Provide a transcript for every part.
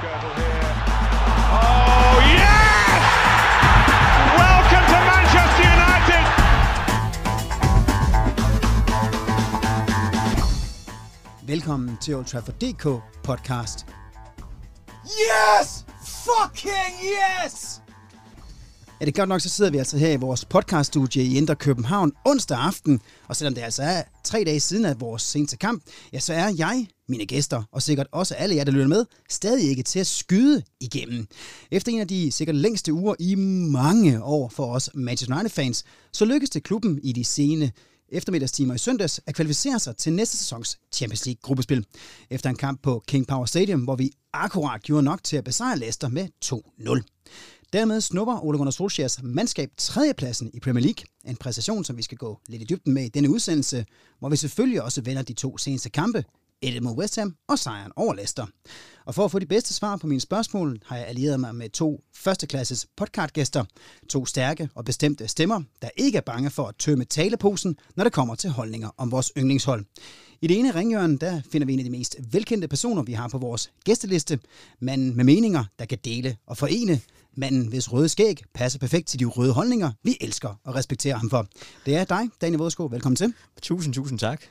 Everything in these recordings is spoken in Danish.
Skirtle here. Oh, yes! Welcome to Manchester United! Velkommen til Old Trafford DK podcast. Yes! Fucking yes! Ja, det er godt nok, så sidder vi altså her i vores podcaststudie i Indre København onsdag aften. Og selvom det altså er tre dage siden af vores seneste kamp, ja, så er jeg, mine gæster, og sikkert også alle jer, der lytter med, stadig ikke til at skyde igennem. Efter en af de sikkert længste uger i mange år for os Manchester United-fans, så lykkedes det klubben i de sene eftermiddagstimer i søndags at kvalificere sig til næste sæsons Champions League gruppespil. Efter en kamp på King Power Stadium, hvor vi akkurat gjorde nok til at besejre Leicester med 2-0. Dermed snupper Ole Gunnar Solskjærs mandskab tredjepladsen i Premier League. En præstation, som vi skal gå lidt i dybden med i denne udsendelse, hvor vi selvfølgelig også vender de to seneste kampe, et mod West Ham og sejren over Leicester. Og for at få de bedste svar på mine spørgsmål, har jeg allieret mig med to førsteklasses podcastgæster. To stærke og bestemte stemmer, der ikke er bange for at tømme taleposen, når det kommer til holdninger om vores yndlingshold. I det ene ringhjørne, der finder vi en af de mest velkendte personer, vi har på vores gæsteliste. Manden med meninger, der kan dele og forene. Manden, hvis røde skæg passer perfekt til de røde holdninger, vi elsker og respekterer ham for. Det er dig, Daniel Vådsko. Velkommen til. Tusind, tusind tak.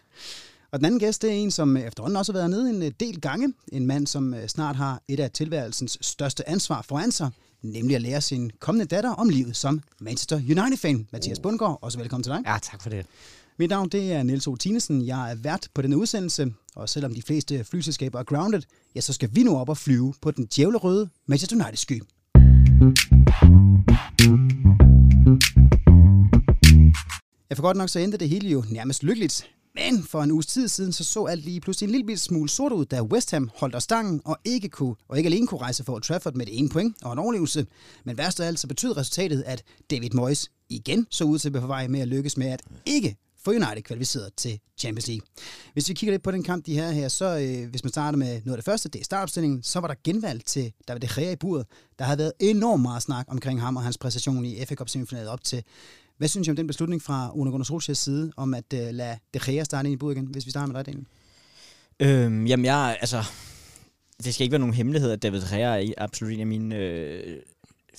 Og den anden gæst, det er en, som efterhånden også har været nede en del gange. En mand, som snart har et af tilværelsens største ansvar foran sig, nemlig at lære sin kommende datter om livet som Manchester United-fan. Mathias Bundgaard, også velkommen til dig. Ja, tak for det. Mit navn det er Niels O. Tinesen. Jeg er vært på denne udsendelse, og selvom de fleste flyselskaber er grounded, ja, så skal vi nu op og flyve på den djævlerøde Manchester United-sky. Jeg får godt nok så endte det hele jo nærmest lykkeligt. Men for en uges tid siden, så så alt lige pludselig en lille smule sort ud, da West Ham holdt os stangen og ikke, kunne, og ikke alene kunne rejse for Old Trafford med det ene point og en overlevelse. Men værst af alt så betød resultatet, at David Moyes igen så ud til at være på vej med at lykkes med at ikke få United kvalificeret til Champions League. Hvis vi kigger lidt på den kamp, de her her, så øh, hvis man starter med noget af det første, det er startopstillingen, så var der genvalg til David De Gea i buret. Der havde været enormt meget snak omkring ham og hans præstation i FA Cup semifinalet op til. Hvad synes I om den beslutning fra Una Gunnar Solskjaers side, om at øh, lade De Gea starte ind i bud igen, hvis vi starter med dig, Daniel? Øhm, jamen, jeg, altså, det skal ikke være nogen hemmelighed, at David Gea er absolut en af mine øh,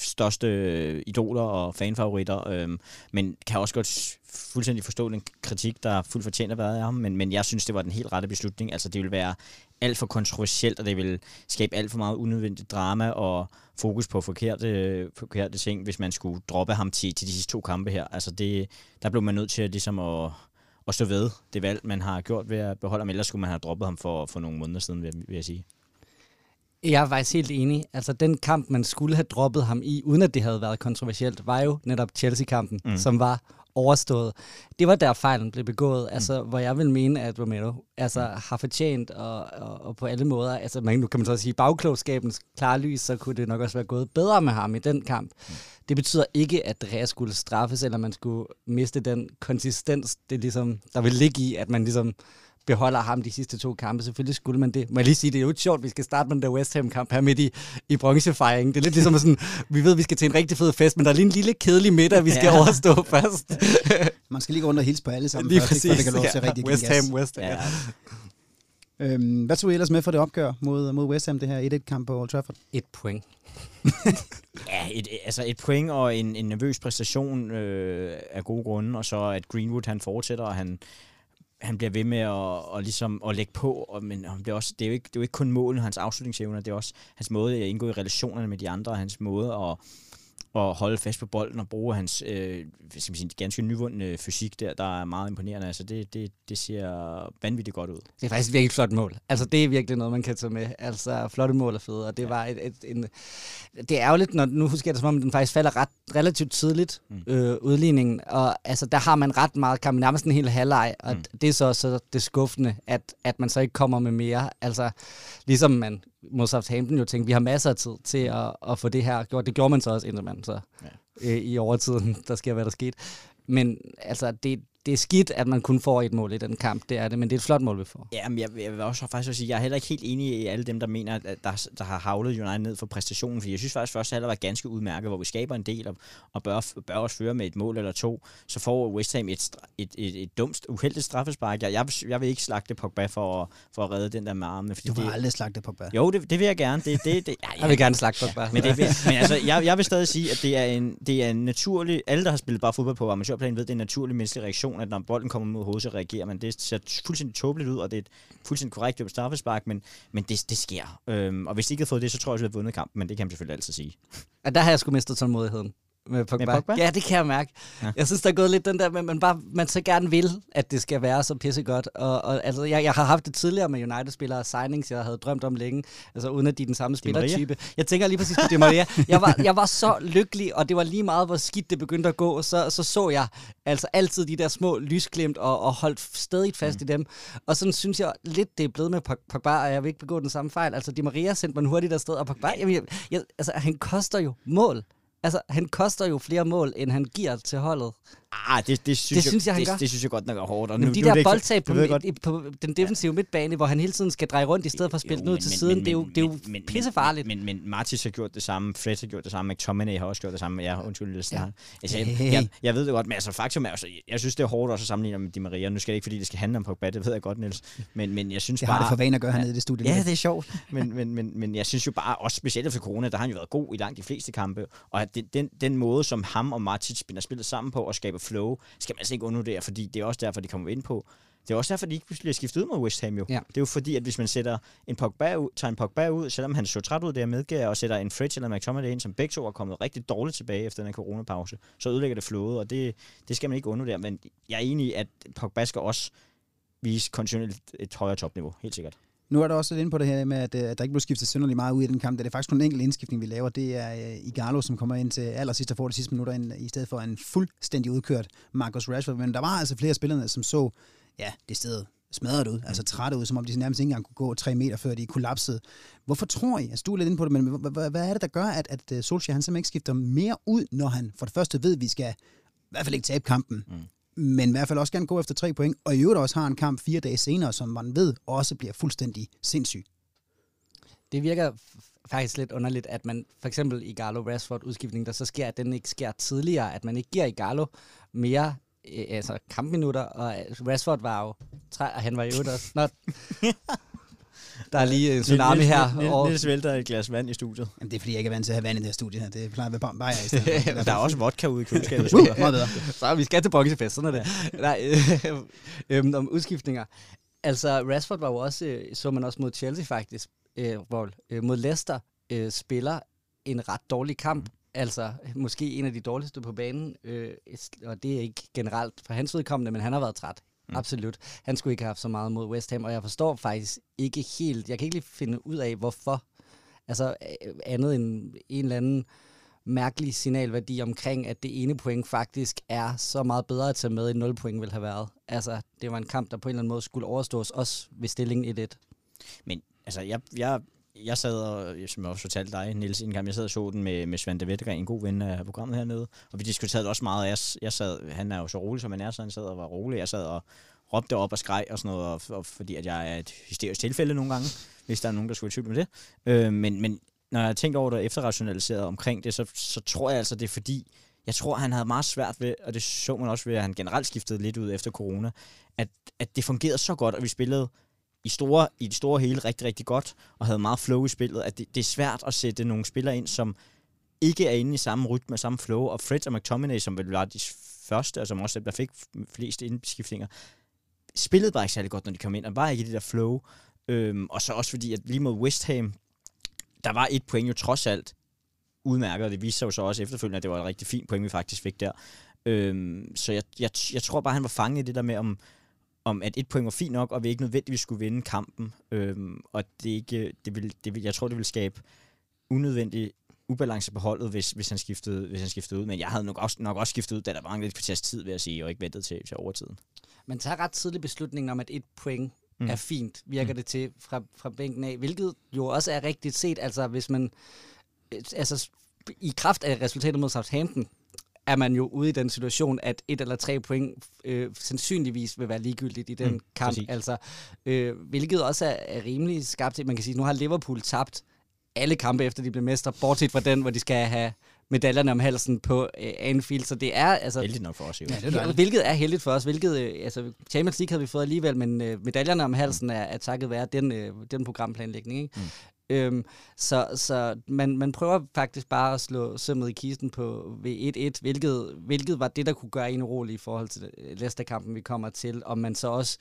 største idoler og fanfavoritter, øh, men kan også godt fuldstændig forstå den kritik, der er fuldt fortjent at være af ham, men, men jeg synes, det var den helt rette beslutning. Altså, det ville være alt for kontroversielt, og det ville skabe alt for meget unødvendigt drama og fokus på forkerte, forkerte ting, hvis man skulle droppe ham til, til de sidste to kampe her. Altså, det, der blev man nødt til ligesom at, at stå ved det valg, man har gjort ved at beholde ham, ellers skulle man have droppet ham for, for nogle måneder siden, vil, vil jeg sige. Jeg er faktisk helt enig. Altså, den kamp, man skulle have droppet ham i, uden at det havde været kontroversielt, var jo netop Chelsea-kampen, mm. som var overstået. Det var der fejlen blev begået, mm. altså, hvor jeg vil mene, at Romero altså, mm. har fortjent, og, og, og på alle måder, altså man, nu kan man så sige, bagklogskabens klarlys, så kunne det nok også være gået bedre med ham i den kamp. Mm. Det betyder ikke, at Rea skulle straffes, eller man skulle miste den konsistens, det ligesom, der vil ligge i, at man ligesom beholder ham de sidste to kampe. Selvfølgelig skulle man det. Må jeg lige sige, det er jo ikke sjovt, vi skal starte med den der West Ham-kamp her midt i, i bronzefejringen. Det er lidt ligesom sådan, vi ved, at vi skal til en rigtig fed fest, men der er lige en lille kedelig middag, vi skal ja. overstå først. Man skal lige gå rundt og hilse på alle sammen, lige først, præcis. det kan lov til ja, rigtig West Ham, West Ham. Ja. Øhm, hvad tog I ellers med for det opgør mod, mod West Ham, det her 1-1-kamp på Old Trafford? Et point. ja, et, altså et point og en, en nervøs præstation øh, af gode grunde, og så at Greenwood han fortsætter, og han, han bliver ved med at, og ligesom at lægge på, og, men det er, også, det, er jo ikke, det er jo ikke kun målen, hans afslutningsevner, det er også hans måde at indgå i relationerne med de andre, hans måde at at holde fast på bolden og bruge hans øh, skal sige, ganske nyvundne fysik der, der er meget imponerende. Altså det, det, det ser vanvittigt godt ud. Det er faktisk et virkelig flot mål. Altså det er virkelig noget, man kan tage med. Altså flotte mål er fede, og det ja. var et, et, en... Det er ærgerligt, når nu husker jeg det som om, den faktisk falder ret relativt tidligt, mm. øh, udligningen, og altså der har man ret meget kamp, nærmest en hel halvleg, og mm. det er så, så det skuffende, at, at man så ikke kommer med mere. Altså ligesom man mod Southampton jo tænkte, vi har masser af tid til at, at få det her gjort. Det gjorde man så også, indtil man så ja. øh, i overtiden, der sker, hvad der skete. Men altså, det, det er skidt, at man kun får et mål i den kamp, det er det, men det er et flot mål, vi får. Ja, men jeg, jeg vil også faktisk også sige, jeg er heller ikke helt enig i alle dem, der mener, at der, der har havlet United ned for præstationen, fordi jeg synes faktisk, at første halvleg var ganske udmærket, hvor vi skaber en del og, og bør, bør også føre med et mål eller to, så får West Ham et, et, et, et dumt, uheldigt straffespark. Jeg, jeg, jeg vil ikke slagte Pogba for, for at redde den der med armene. Fordi Du vil det, aldrig slagte Pogba. jo, det, det vil jeg gerne. Det, det, det, ja, Jeg vil gerne slagte Pogba. men, det, vil- men altså, jeg, jeg vil stadig sige, at det er en, det er en naturlig... Alle, der har spillet bare fodbold på amatørplan, ved, det er en naturlig menneskelig reaktion, at når bolden kommer mod hovedet, så reagerer man. Det ser fuldstændig tåbeligt ud, og det er et fuldstændig korrekt dømt straffespark, men, men det, det sker. Øhm, og hvis de ikke havde fået det, så tror jeg, at vi havde vundet kampen, men det kan man selvfølgelig altid sige. Ja, der har jeg sgu mistet tålmodigheden. Med Pogba. Med Pogba? Ja, det kan jeg mærke. Ja. Jeg synes, der er gået lidt den der, men man, bare, man så gerne vil, at det skal være så pissegodt. Og, og altså, jeg, jeg har haft det tidligere med United-spillere signings, jeg havde drømt om længe, altså uden at de er den samme spillertype. Jeg tænker lige præcis på Di Maria. Jeg var, jeg var så lykkelig, og det var lige meget, hvor skidt det begyndte at gå. Så så, så jeg altså altid de der små lysglimt og, og holdt stadig fast mm. i dem. Og sådan synes jeg lidt, det er blevet med Pog- Pogba, og jeg vil ikke begå den samme fejl. Altså, Di Maria sendte mig hurtigt afsted, og Pogba, jeg, jeg, jeg, altså, han koster jo mål. Altså, han koster jo flere mål, end han giver til holdet. Ah, det, det, synes, Det synes jeg, han det, gør. det, synes jeg godt nok er hårdt. Og Men nu, de nu er det der ikke- boldtab på, midt, på den defensive midtbane, hvor han hele tiden skal dreje rundt, i stedet for at spille Jo, ud men- til men- siden, men- det er jo, men- det er jo men- men- pissefarligt. Men, men, men Martis har gjort det samme, Fred har gjort det samme, McTominay har også gjort det samme. Ja, undskyld, lidt ja. altså, jeg, jeg, jeg, ved det godt, men altså, faktum er, altså, jeg synes, det er hårdt også at sammenligne med Di Maria. Nu skal det ikke, fordi det skal handle om Pogba, det ved jeg godt, Niels. Men, men jeg synes Det bare... har det for vane at gøre hernede i det studie. Ja, det er sjovt. Men, men, men, men jeg synes jo bare, også specielt efter corona, der har han jo været god i langt de fleste kampe. Og det, den, den måde, som ham og Martic har spillet sammen på og skaber flow, skal man altså ikke undervurdere, fordi det er også derfor, de kommer ind på. Det er også derfor, de ikke bliver skiftet ud mod West Ham jo. Ja. Det er jo fordi, at hvis man sætter en Pogba ud, tager en Pogba ud, selvom han så træt ud, det jeg medgiver, og sætter en Fridge eller McTominay ind, som begge to er kommet rigtig dårligt tilbage efter den her coronapause, så ødelægger det flowet, og det, det skal man ikke undervurdere. Men jeg er enig i, at Pogba skal også vise kontinuerligt et højere topniveau, helt sikkert. Nu er der også lidt inde på det her med, at, øh, at der ikke blev skiftet synderligt meget ud i den kamp. Det er faktisk kun en enkelt indskiftning, vi laver. Det er uh, Igalo, som kommer ind til allersidst og får de sidste minutter ind, i stedet for en fuldstændig udkørt Marcus Rashford. Men der var altså flere spillere, som så, ja, det sted smadret ud, altså trætte ud, som om de nærmest ikke engang kunne gå tre meter, før de kollapsede. Hvorfor tror I, altså du er lidt inde på det, men hvad er det, der gør, at, at øh, Solskjaer han simpelthen ikke skifter mere ud, når han for det første ved, at vi skal i hvert fald ikke tabe kampen, mm. Men i hvert fald også gerne gå efter tre point, og i øvrigt også har en kamp fire dage senere, som man ved også bliver fuldstændig sindssyg. Det virker faktisk lidt underligt, at man for eksempel i Garlo Rashford udskiftning, der så sker, at den ikke sker tidligere, at man ikke giver Igalo mere øh, altså kampminutter, og Rashford var jo træ, og han var jo også. Nå, der er lige en tsunami her. Niels, og, Niels vælter et glas vand i studiet. Jamen, det er fordi, jeg ikke er vant til at have vand i det her studie her. Det plejer at være bare jeg i stedet. Der er også vodka ude i køleskabet. Uh, meget bedre. så vi skal til boksefest, sådan er det. Nej, øh, øh, om udskiftninger. Altså, Rashford var jo også, øh, så man også mod Chelsea faktisk, øh, hvor øh, mod Leicester øh, spiller en ret dårlig kamp. Altså, måske en af de dårligste på banen, øh, og det er ikke generelt for hans vedkommende, men han har været træt. Mm. Absolut. Han skulle ikke have haft så meget mod West Ham, og jeg forstår faktisk ikke helt, jeg kan ikke lige finde ud af, hvorfor. Altså, øh, andet end en eller anden mærkelig signalværdi omkring, at det ene point faktisk er så meget bedre at tage med, end 0 point ville have været. Altså, det var en kamp, der på en eller anden måde skulle overstås, også ved stillingen 1-1. Men altså, jeg, jeg, jeg sad og, som jeg også fortalte dig, Niels, en gang, jeg sad og så den med, med Svante Vettergren, en god ven af programmet hernede, og vi diskuterede også meget, jeg, jeg sad, han er jo så rolig, som han er, så han sad og var rolig, jeg sad og råbte op og skreg og sådan noget, og, og fordi at jeg er et hysterisk tilfælde nogle gange, hvis der er nogen, der skulle i tvivl med det. Øh, men, men når jeg har tænkt over det og efterrationaliseret omkring det, så, så tror jeg altså, det er fordi, jeg tror, han havde meget svært ved, og det så man også ved, at han generelt skiftede lidt ud efter corona, at, at det fungerede så godt, og vi spillede i, store, i det store hele rigtig, rigtig godt, og havde meget flow i spillet, at det, det er svært at sætte nogle spillere ind, som ikke er inde i samme rytme og samme flow, og Fred og McTominay, som vel var de første, og som også der fik flest indskiftninger, spillede bare ikke særlig godt, når de kom ind, og var ikke i det der flow. Øhm, og så også fordi, at lige mod West Ham, der var et point jo trods alt udmærket, og det viste sig jo så også efterfølgende, at det var et rigtig fint point, vi faktisk fik der. Øhm, så jeg, jeg, jeg tror bare, han var fanget i det der med, om, om at et point var fint nok, og vi ikke nødvendigvis skulle vinde kampen. Øhm, og det ikke, det vil, det vil, jeg tror, det vil skabe unødvendig ubalance på holdet, hvis, hvis, han skiftede, hvis han skiftede ud. Men jeg havde nok også, nok også skiftet ud, da der var en lidt kvarters tid, vil jeg sige, og ikke ventet til, til overtiden. Man tager ret tidlig beslutning om, at et point Mm. er fint, virker mm. det til fra, fra bænken af, hvilket jo også er rigtigt set, altså hvis man, altså i kraft af resultatet mod Southampton, er man jo ude i den situation, at et eller tre point øh, sandsynligvis vil være ligegyldigt i den Mm, mm, kamp. præcis. Altså, øh, hvilket også er, er rimelig skarpt. Man kan sige, nu har Liverpool tabt alle kampe efter de blev mestre, bortset fra den, hvor de skal have medaljerne om halsen på øh, Anfield. Så det er altså... Heldigt nok for os, jo. Ja, det er hvilket er heldigt for os. Hvilket, øh, altså, Champions League havde vi fået alligevel, men øh, medaljerne om halsen er, er takket være den, øh, den programplanlægning. Ikke? Øhm, så så man, man prøver faktisk bare at slå sømmet i kisten på V1-1, hvilket, hvilket var det, der kunne gøre en urolig i forhold til Leicester-kampen, vi kommer til. Om man så også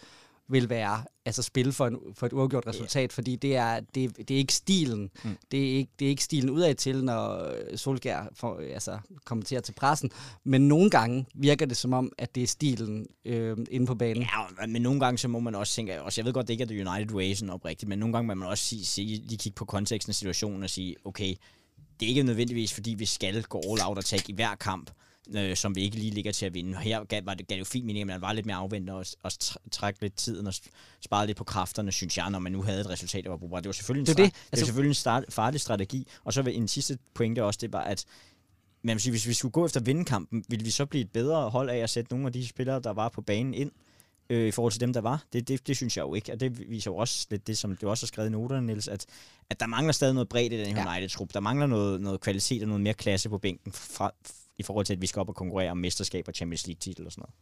vil være, altså spille for, en, for et uafgjort resultat, fordi det er, det, det er ikke stilen. Mm. Det, er ikke, det er ikke stilen udad til, når øh, Solskjær får, øh, altså, kommenterer til pressen. Men nogle gange virker det som om, at det er stilen øh, inde på banen. Ja, men nogle gange så må man også tænke, også jeg ved godt, det ikke er The United Way sådan oprigtigt, men nogle gange må man også sige, sige, lige kigge på konteksten af situationen og sige, okay, det er ikke nødvendigvis, fordi vi skal gå all out og tage i hver kamp, øh, som vi ikke lige ligger til at vinde. Her gav, var det, gav det jo fint mening, at man var lidt mere afventende og, og tr- trække lidt tiden og spare lidt på kræfterne, synes jeg, når man nu havde et resultat, der var brugbart. Det var selvfølgelig en, Det er det. stra- det var Altså- selvfølgelig en start, farlig strategi. Og så en sidste pointe også, det var, at sige, hvis vi skulle gå efter vindekampen, ville vi så blive et bedre hold af at sætte nogle af de spillere, der var på banen ind, øh, i forhold til dem, der var. Det, det, det synes jeg jo ikke, og det viser jo også lidt det, som du også har skrevet i noterne, Niels, at, at der mangler stadig noget bredt i den her Ja. United-trup. Der mangler noget, noget kvalitet og noget mere klasse på bænken fra, i forhold til, at vi skal op og konkurrere om mesterskab og Champions League-titel og sådan noget.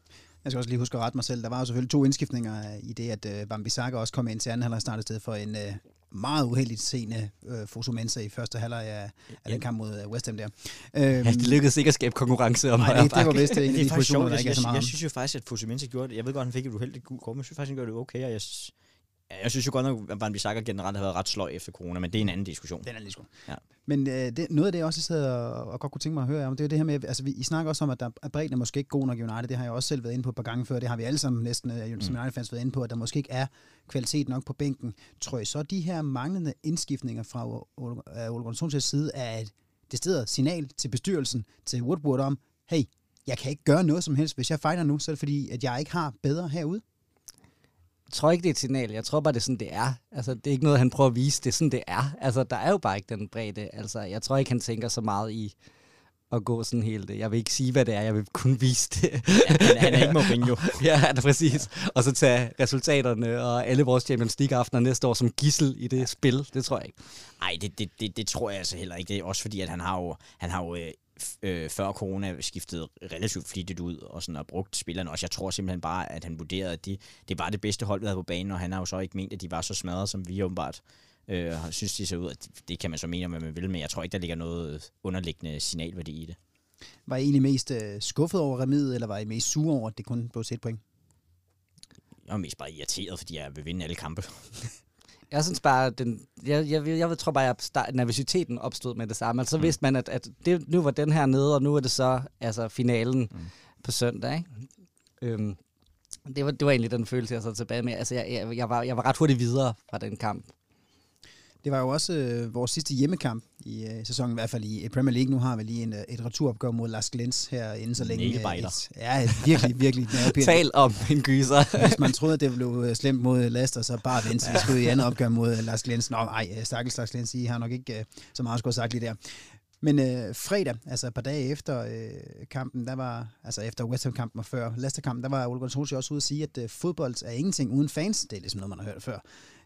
Jeg skal også lige huske at rette mig selv. Der var jo selvfølgelig to indskiftninger i det, at øh, Bambisaka også kom ind til anden halvleg startede sted for en øh, meget uheldigt scene øh, Fosumensa i første halvleg af, af den kamp mod øh, West Ham der. Øhm, Ja, det lykkedes ikke at skabe konkurrence om nej, det, det var vist en af det er de positioner, der ikke er så jeg, meget jeg, synes jo faktisk, at Fusimensa gjorde det. Jeg ved godt, han fik et uheldigt gult kort, men jeg synes faktisk, han gjorde det okay. Og jeg, s- ja, jeg synes jo godt nok, at Van Bissaka generelt har været ret sløj efter corona, men det er en anden diskussion. Den er lige sgu. Ja. Men øh, det, noget af det, jeg også sidder og, og godt kunne tænke mig at høre om, det er jo det her med, altså vi, I snakker også om, at der er bredden er måske ikke god nok i United. Det har jeg også selv været inde på et par gange før. Det har vi alle sammen næsten, øh, som United-fans, været inde på, at der måske ikke er kvalitet nok på bænken. Tror I så, de her manglende indskiftninger fra Ole Gunnar side er et decideret signal til bestyrelsen, til Woodward om, hey, jeg kan ikke gøre noget som helst. Hvis jeg fejler nu, så er det fordi, at jeg ikke har bedre herude. Jeg tror ikke, det er et signal. Jeg tror bare, det er sådan, det er. Altså, det er ikke noget, han prøver at vise. Det er sådan, det er. Altså, der er jo bare ikke den bredde. Altså, jeg tror ikke, han tænker så meget i at gå sådan helt... Jeg vil ikke sige, hvad det er. Jeg vil kun vise det. Han, han er ikke Mourinho. ja, det er præcis. Og så tage resultaterne og alle vores Champions League-aftener næste år som gissel i det spil. Det tror jeg ikke. Nej, det, det, det, det tror jeg altså heller ikke. Det er også fordi, at han har jo, han har jo øh, før corona skiftet relativt flittigt ud og, sådan, og brugt spillerne også. Jeg tror simpelthen bare, at han vurderede, at de, det var det bedste hold, vi havde på banen, og han har jo så ikke ment, at de var så smadret, som vi åbenbart øh, synes, de ser ud. At det- kan man så mene, hvad man vil, men jeg tror ikke, der ligger noget underliggende signalværdi i det. Var I egentlig mest øh, skuffet over remiet, eller var I mest sure over, at det kun blev et point? Jeg er mest bare irriteret, fordi jeg vil vinde alle kampe. Jeg synes bare, den, jeg, jeg, jeg, jeg tror bare, at start, nervøsiteten opstod med det samme. Altså, så vidste man, at, at det, nu var den her nede, og nu er det så altså, finalen mm. på søndag. Ikke? Øhm, det, var, det var egentlig den følelse, jeg så tilbage med. Altså, jeg, jeg, jeg, var, jeg var ret hurtigt videre fra den kamp. Det var jo også øh, vores sidste hjemmekamp i øh, sæsonen, i hvert fald i, i Premier League. Nu har vi lige en, øh, et returopgør mod Las Glens her inden så længe. Et, ja, virkelig, virkelig. Tal om en gyser. Hvis man troede, at det blev øh, slemt mod Leicester, så bare vent, skal ud i andet opgør mod øh, Lars Glens. Nå, ej, øh, stakkels Lars Glens, I har nok ikke øh, så meget at skulle have sagt lige der. Men øh, fredag, altså et par dage efter øh, kampen, der var, altså efter West Ham-kampen og før Leicester-kampen, der var Ole Gunnar også ude at sige, at øh, fodbold er ingenting uden fans. Det er ligesom noget, man har hørt før.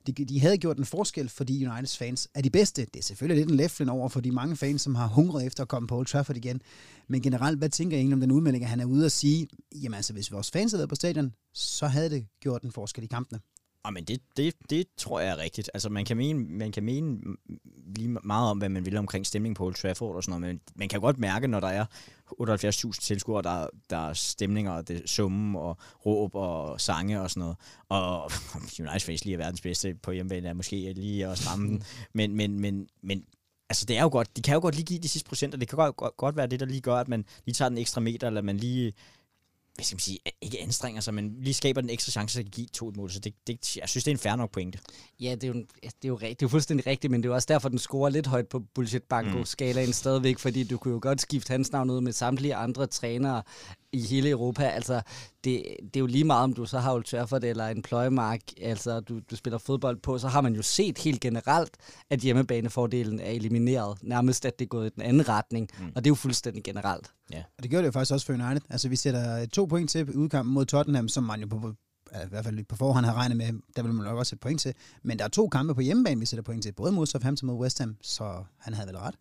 De, de havde gjort en forskel, fordi Uniteds fans er de bedste. Det er selvfølgelig lidt en læflen over for de mange fans, som har hungret efter at komme på Old Trafford igen. Men generelt, hvad tænker I egentlig om den udmelding, at han er ude at sige, jamen altså, hvis vores fans havde været på stadion, så havde det gjort en forskel i kampene. Ah, men det, det, det tror jeg er rigtigt. Altså, man kan mene, man kan mene lige meget om, hvad man vil omkring stemning på Old Trafford og sådan noget, men man kan godt mærke, når der er 78.000 tilskuere, der, der er stemninger, og det summen og råb og sange og sådan noget. Og United fans lige er verdens bedste på hjemmebane, er måske lige at stramme den. Men, men, men, men altså, det er jo godt, de kan jo godt lige give de sidste procenter. Det kan godt, godt, godt være det, der lige gør, at man lige tager den ekstra meter, eller man lige hvad skal man sige, ikke anstrenger sig, men lige skaber den ekstra chance, at give to et mål. Så det, det, jeg synes, det er en fair nok pointe. Ja, det er, jo, det, er jo, det er jo fuldstændig rigtigt, men det er også derfor, den scorer lidt højt på bullshit banko skalaen mm. stadigvæk, fordi du kunne jo godt skifte hans navn ud med samtlige andre trænere i hele Europa. Altså, det, det er jo lige meget, om du så har Old Trafford eller en pløjemark, altså du, du spiller fodbold på, så har man jo set helt generelt, at hjemmebanefordelen er elimineret. Nærmest, at det er gået i den anden retning, mm. og det er jo fuldstændig generelt. Ja. Og det gjorde det jo faktisk også for United. Altså, vi sætter to point til udkampen mod Tottenham, som man jo på, i hvert fald på forhånd har regnet med, der vil man nok også sætte point til. Men der er to kampe på hjemmebane, vi sætter point til, både mod Southampton og mod West Ham, så han havde vel ret.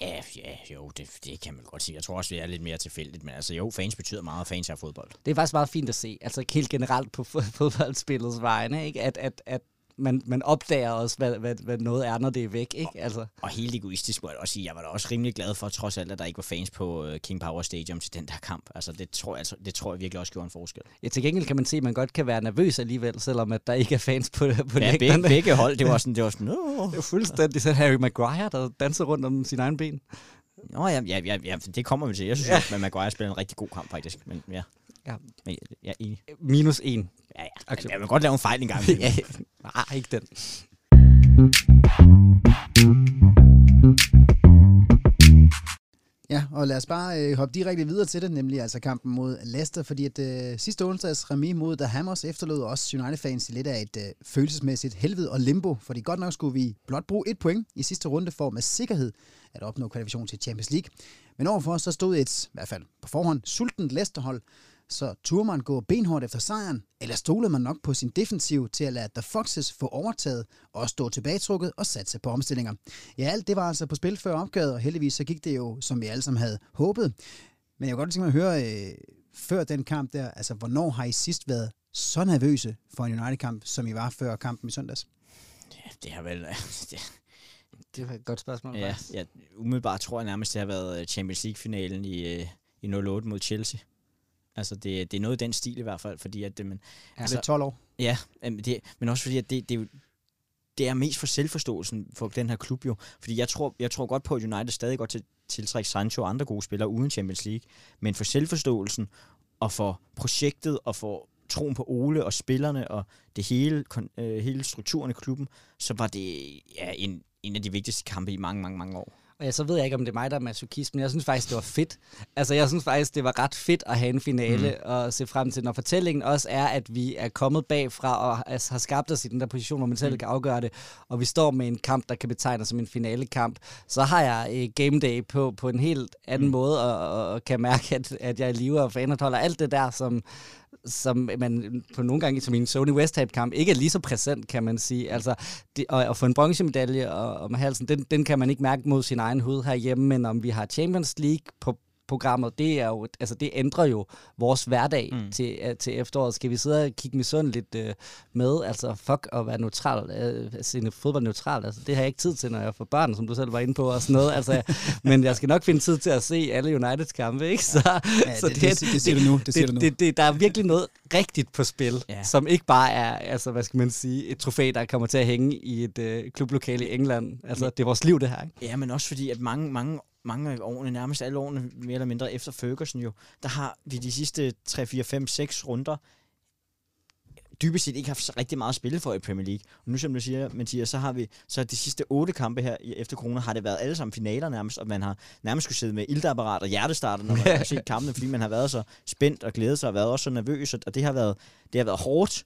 Ja, ja, jo, det, det kan man godt sige. Jeg tror også, vi er lidt mere tilfældigt, men altså jo, fans betyder meget, og fans er fodbold. Det er faktisk meget fint at se, altså helt generelt på fodboldspillets vegne, ikke? At, at, at man, man opdager også, hvad, hvad, hvad noget er, når det er væk. Ikke? Altså. Og helt egoistisk må jeg også sige, jeg var da også rimelig glad for, trods alt, at der ikke var fans på uh, King Power Stadium til den der kamp. Altså, det tror, jeg, altså, det tror jeg virkelig også gjorde en forskel. Ja, til gengæld kan man se, at man godt kan være nervøs alligevel, selvom at der ikke er fans på, på ja, begge, begge hold, det var sådan, det var sådan, Åh. Det var fuldstændig sådan Harry Maguire, der danser rundt om sin egen ben. Nå ja, ja, ja, ja, det kommer vi til. Jeg synes, ja. at Maguire spiller en rigtig god kamp, faktisk. Men ja, ja. Men, jeg er enig. Minus en. Ja, ja. Okay. Jeg vil godt lave en fejl en gang. ja, nej, ikke den. Ja, og lad os bare øh, hoppe direkte videre til det, nemlig altså kampen mod Leicester, fordi at øh, sidste onsdags remis mod The Hammers efterlod også United-fans i lidt af et øh, følelsesmæssigt helvede og limbo, fordi godt nok skulle vi blot bruge et point i sidste runde for med sikkerhed at opnå kvalifikation til Champions League. Men overfor os så stod et, i hvert fald på forhånd, sultent Leicester-hold, så turde man gå benhårdt efter sejren, eller stolede man nok på sin defensiv til at lade The Foxes få overtaget og stå tilbagetrukket og satse på omstillinger? Ja, alt det var altså på spil før opgøret, og heldigvis så gik det jo, som vi alle sammen havde håbet. Men jeg kunne godt tænke mig at høre, øh, før den kamp der, altså hvornår har I sidst været så nervøse for en United-kamp, som I var før kampen i søndags? Ja, det har vel... Det, det var et godt spørgsmål. Ja, ja, umiddelbart tror jeg nærmest, det har været øh, Champions League-finalen i, øh, i 08 mod Chelsea. Altså, det, det er noget i den stil i hvert fald, fordi at... Det, men, ja, altså, det er 12 år. Ja, det, men også fordi, at det, det, det er mest for selvforståelsen for den her klub jo. Fordi jeg tror, jeg tror godt på, at United stadig godt til tiltrække Sancho og andre gode spillere uden Champions League. Men for selvforståelsen og for projektet og for troen på Ole og spillerne og det hele, øh, hele strukturen i klubben, så var det ja, en, en af de vigtigste kampe i mange, mange, mange år. Og ja, så ved jeg ikke, om det er mig, der er masochist, men jeg synes faktisk, det var fedt. Altså, jeg synes faktisk, det var ret fedt at have en finale mm. og se frem til, når fortællingen også er, at vi er kommet bagfra og altså, har skabt os i den der position, hvor man selv mm. kan afgøre det, og vi står med en kamp, der kan betegnes som en finalekamp, så har jeg eh, game day på, på en helt anden mm. måde, og, og kan mærke, at, at jeg er i live og fanholder alt det der, som, som man på nogle gange som i en Sony West Ham-kamp ikke er lige så præsent, kan man sige. Altså, det, og at få en bronzemedalje om halsen, den, den kan man ikke mærke mod sin egen hud herhjemme, men om vi har Champions League på programmet, det er jo, altså det ændrer jo vores hverdag mm. til, uh, til efteråret. Skal vi sidde og kigge med sådan lidt uh, med? Altså fuck at være neutral, uh, sine fodbold neutral. Altså, det har jeg ikke tid til, når jeg får børn, som du selv var inde på og sådan noget. Altså, men jeg skal nok finde tid til at se alle Uniteds kampe, ikke? Så, ja, så det, det, det, det, siger du nu. Det, det, det, det, der er virkelig noget rigtigt på spil, ja. som ikke bare er, altså hvad skal man sige, et trofæ, der kommer til at hænge i et uh, klublokale i England. Altså, det er vores liv, det her, ikke? Ja, men også fordi, at mange, mange mange af årene, nærmest alle årene, mere eller mindre efter Ferguson jo, der har vi de sidste 3, 4, 5, 6 runder dybest set ikke haft så rigtig meget at spille for i Premier League. Og nu, som du siger, Mathias, så har vi så de sidste otte kampe her efter corona, har det været alle sammen finaler nærmest, og man har nærmest skulle sidde med ildapparat og hjertestarter, når man har set kampene, fordi man har været så spændt og glædet sig og været også så nervøs, og det har været, det har været hårdt,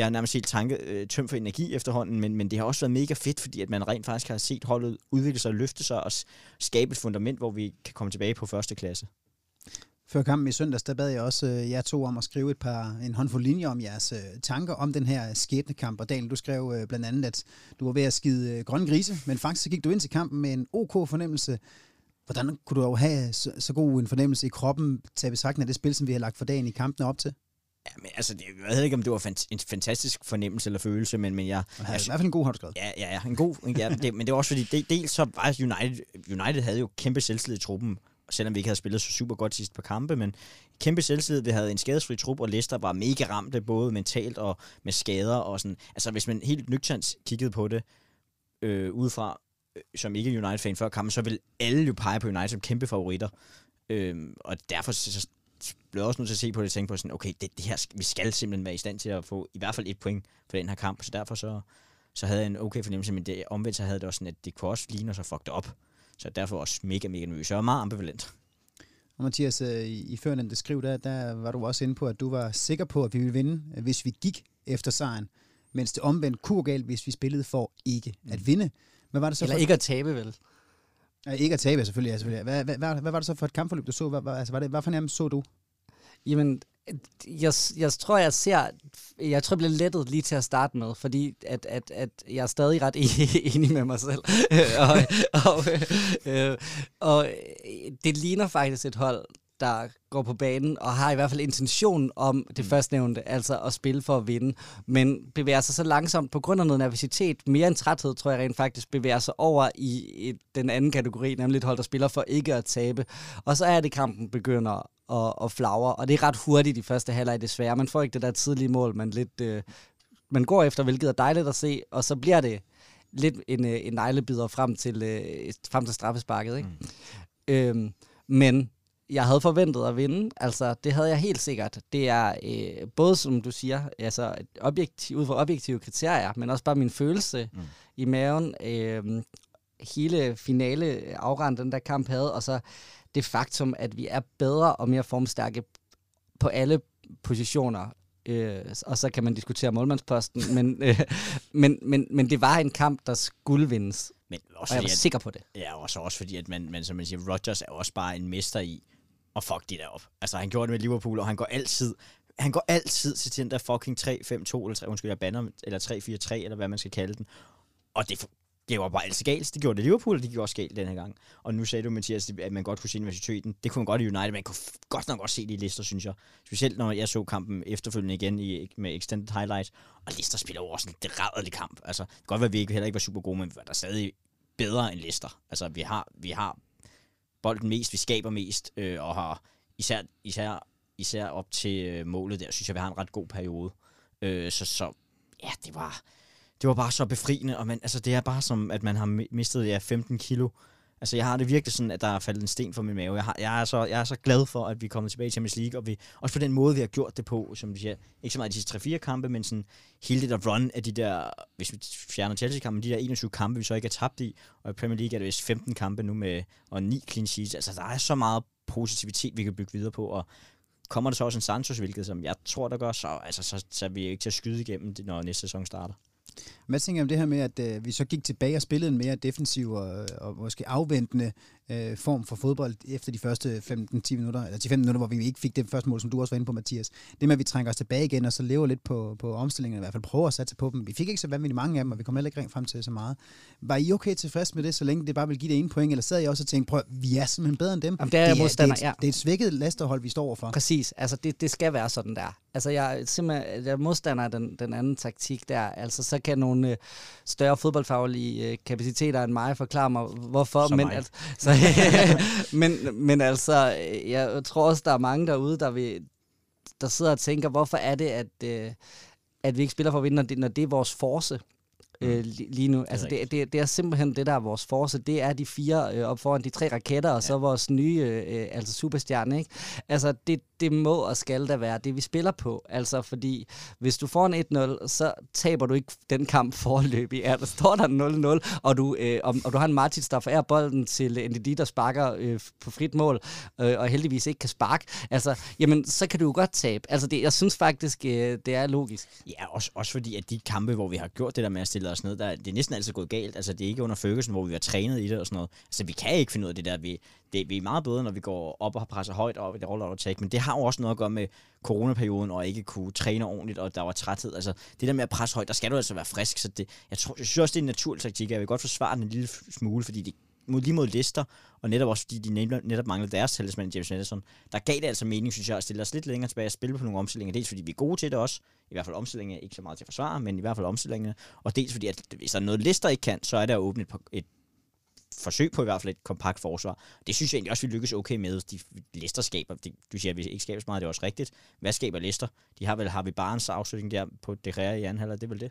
jeg er nærmest helt tanke, øh, tømt for energi efterhånden, men, men det har også været mega fedt, fordi at man rent faktisk har set holdet udvikle sig og løfte sig og skabe et fundament, hvor vi kan komme tilbage på første klasse. Før kampen i søndags, der bad jeg også øh, jer to om at skrive et par, en håndfuld linjer om jeres øh, tanker om den her skæbnekamp. Og Daniel, du skrev øh, blandt andet, at du var ved at skide øh, grønne grise, men faktisk så gik du ind til kampen med en OK fornemmelse. Hvordan kunne du have så, så god en fornemmelse i kroppen, til betragtning af det spil, som vi har lagt for dagen i kampene op til? Ja, men altså, det, jeg ved ikke, om det var fant- en fantastisk fornemmelse eller følelse, men, men jeg... jeg i hvert fald en god, skrevet. Ja, ja, ja en god. Ja, det, men det var også fordi, det, dels så var United, United havde jo kæmpe selvtillid i truppen, selvom vi ikke havde spillet så super godt sidst på kampe, men kæmpe selvtillid, vi havde en skadesfri trup, og Leicester var mega ramte, både mentalt og med skader, og sådan, altså hvis man helt nøgternt kiggede på det, øh, udefra, øh, som ikke United-fan før kampen, så vil alle jo pege på United som kæmpe favoritter, øh, og derfor så, blev også nødt til at se på det og tænke på sådan, okay, det, det her, vi skal simpelthen være i stand til at få i hvert fald et point for den her kamp, så derfor så, så havde jeg en okay fornemmelse, men det, omvendt så havde det også sådan, at det kunne også ligne os at fuck det op. Så derfor også mega, mega nervøs. Jeg var meget ambivalent. Og Mathias, øh, i, førnævnte skriv, der, der var du også inde på, at du var sikker på, at vi ville vinde, øh, hvis vi gik efter sejren. Mens det omvendt kunne galt, hvis vi spillede for ikke at vinde. Hvad var det så Eller for... ikke at tabe, vel? Ja, ikke at tabe, selvfølgelig. Ja, selvfølgelig. Hvad, hvad, hvad, hvad, var det så for et kampforløb, du så? Hvad, hvad, altså, var det, hvad for nærmest så du? Jamen, jeg, jeg tror, jeg ser... Jeg tror, jeg bliver lettet lige til at starte med, fordi at, at, at jeg er stadig ret enig med mig selv. og, og, øh, og det ligner faktisk et hold, der går på banen og har i hvert fald intention om det mm. førstnævnte, altså at spille for at vinde, men bevæger sig så langsomt på grund af noget nervøsitet, mere end træthed, tror jeg rent faktisk, bevæger sig over i et, den anden kategori, nemlig et hold, der spiller for ikke at tabe. Og så er det, kampen begynder at, at flagre, og det er ret hurtigt i første halvleg desværre. Man får ikke det der tidlige mål, man lidt... Øh, man går efter, hvilket er dejligt at se, og så bliver det lidt en, øh, en neglebider frem til, øh, frem til straffesparket. Ikke? Mm. Øhm, men jeg havde forventet at vinde. Altså, det havde jeg helt sikkert. Det er øh, både, som du siger, altså, objektiv, ud fra objektive kriterier, men også bare min følelse mm. i maven. Øh, hele finale afrend den der kamp havde, og så det faktum, at vi er bedre og mere formstærke på alle positioner. Øh, og så kan man diskutere målmandsposten, men, øh, men, men, men det var en kamp, der skulle vindes. Men også og jeg var at- sikker på det. Ja, og så også fordi, at man, man, som man siger, Rodgers er også bare en mester i at fuck de der op. Altså, han gjorde det med Liverpool, og han går altid, han går altid til den der fucking 3-5-2, eller 3, undskyld, jeg bander, eller 3-4-3, eller hvad man skal kalde den. Og det, det var bare altid galt. Det gjorde det Liverpool, og det gjorde også galt den her gang. Og nu sagde du, Mathias, at man godt kunne se universiteten. Det kunne man godt i United, man kunne godt nok også se det i Leicester, synes jeg. Specielt når jeg så kampen efterfølgende igen i, med extended highlights. Og Leicester spiller jo også en rædelig kamp. Altså, det kan godt være, at vi ikke, heller ikke var super gode, men vi var der stadig bedre end Leicester. Altså, vi har, vi har bolden mest, vi skaber mest, øh, og har især, især, især op til øh, målet der, synes jeg, vi har en ret god periode. Øh, så, så ja, det var, det var bare så befriende, og man, altså, det er bare som, at man har mistet ja, 15 kilo. Altså, jeg har det virkelig sådan, at der er faldet en sten for min mave. Jeg, har, jeg, er så, jeg er så glad for, at vi er kommet tilbage i Champions League, og vi, også på den måde, vi har gjort det på, som du siger, ikke så meget de sidste 3-4 kampe, men sådan hele det der run af de der, hvis vi fjerner Chelsea-kampen, de der 21 kampe, vi så ikke har tabt i, og i Premier League er det vist 15 kampe nu med, og 9 clean sheets. Altså, der er så meget positivitet, vi kan bygge videre på, og kommer der så også en Santos, hvilket som jeg tror, der gør, så, altså, så, så er vi ikke til at skyde igennem, når næste sæson starter. Hvad tænker I om det her med, at øh, vi så gik tilbage og spillede en mere defensiv og, og måske afventende øh, form for fodbold efter de første 15-10 minutter, eller 10-15 minutter, hvor vi ikke fik det første mål, som du også var inde på, Mathias. Det med, at vi trænger os tilbage igen, og så lever lidt på, på omstillingen, i hvert fald prøver at satse på dem. Vi fik ikke så vanvittigt mange af dem, og vi kom heller ikke rent frem til så meget. Var I okay tilfreds med det, så længe det bare vil give det ene point, eller sad I også og tænkte, prøv, vi er simpelthen bedre end dem? Jamen, det er jeg modstander, det, er ja. et, det er et svækket lasterhold, vi står overfor. Præcis, altså det, det skal være sådan der. Altså jeg er simpelthen jeg er modstander af den, den anden taktik der. Altså så kan nogle øh, større fodboldfaglige øh, kapaciteter end mig forklare mig, hvorfor. Som men, mig. altså, så, men, men altså, øh, jeg tror også, der er mange derude, der, vil, der sidder og tænker, hvorfor er det, at, øh, at vi ikke spiller for at vinde, når det, når det er vores force øh, li- lige nu. Altså det, det, det er simpelthen det, der er vores force. Det er de fire øh, op foran de tre raketter, og så vores nye, øh, altså superstjerne. Ikke? Altså det, det må og skal da være det, vi spiller på. Altså fordi, hvis du får en 1-0, så taber du ikke den kamp forløb i. Ja, der står der 0-0, og du, øh, og, og du har en Martins, der forærer bolden til Ndidi, der sparker øh, på frit mål, øh, og heldigvis ikke kan sparke. Altså, jamen, så kan du jo godt tabe. Altså, det, jeg synes faktisk, øh, det er logisk. Ja, også, også fordi, at de kampe, hvor vi har gjort det der med at stille os ned, der, det er næsten altid gået galt. Altså, det er ikke under Ferguson, hvor vi har trænet i det og sådan noget. Altså, vi kan ikke finde ud af det der. Vi, det, vi er meget bedre, når vi går op og presser højt op i det roller attack, men det har jo også noget at gøre med coronaperioden, og ikke kunne træne ordentligt, og der var træthed. Altså, det der med at presse højt, der skal du altså være frisk, så det, jeg, tror, jeg synes også, det er en naturlig taktik. Jeg vil godt forsvare den en lille smule, fordi det mod, lige mod Leicester, og netop også fordi de netop, manglede deres talisman, James Madison, der gav det altså mening, synes jeg, at stille os lidt længere tilbage og spille på nogle omstillinger. Dels fordi vi er gode til det også, i hvert fald omstillinger, ikke så meget til at forsvare, men i hvert fald omstillinger, og dels fordi, at hvis der er noget Leicester ikke kan, så er der åbnet et, et forsøg på i hvert fald et kompakt forsvar. Det synes jeg egentlig også, vi lykkes okay med. De Leicester skaber, det, du siger, at vi ikke skaber så meget, det er også rigtigt. Hvad skaber Leicester? De har vel Harvey Barnes afslutning der på det Gea i anden halvleg, det er vel det?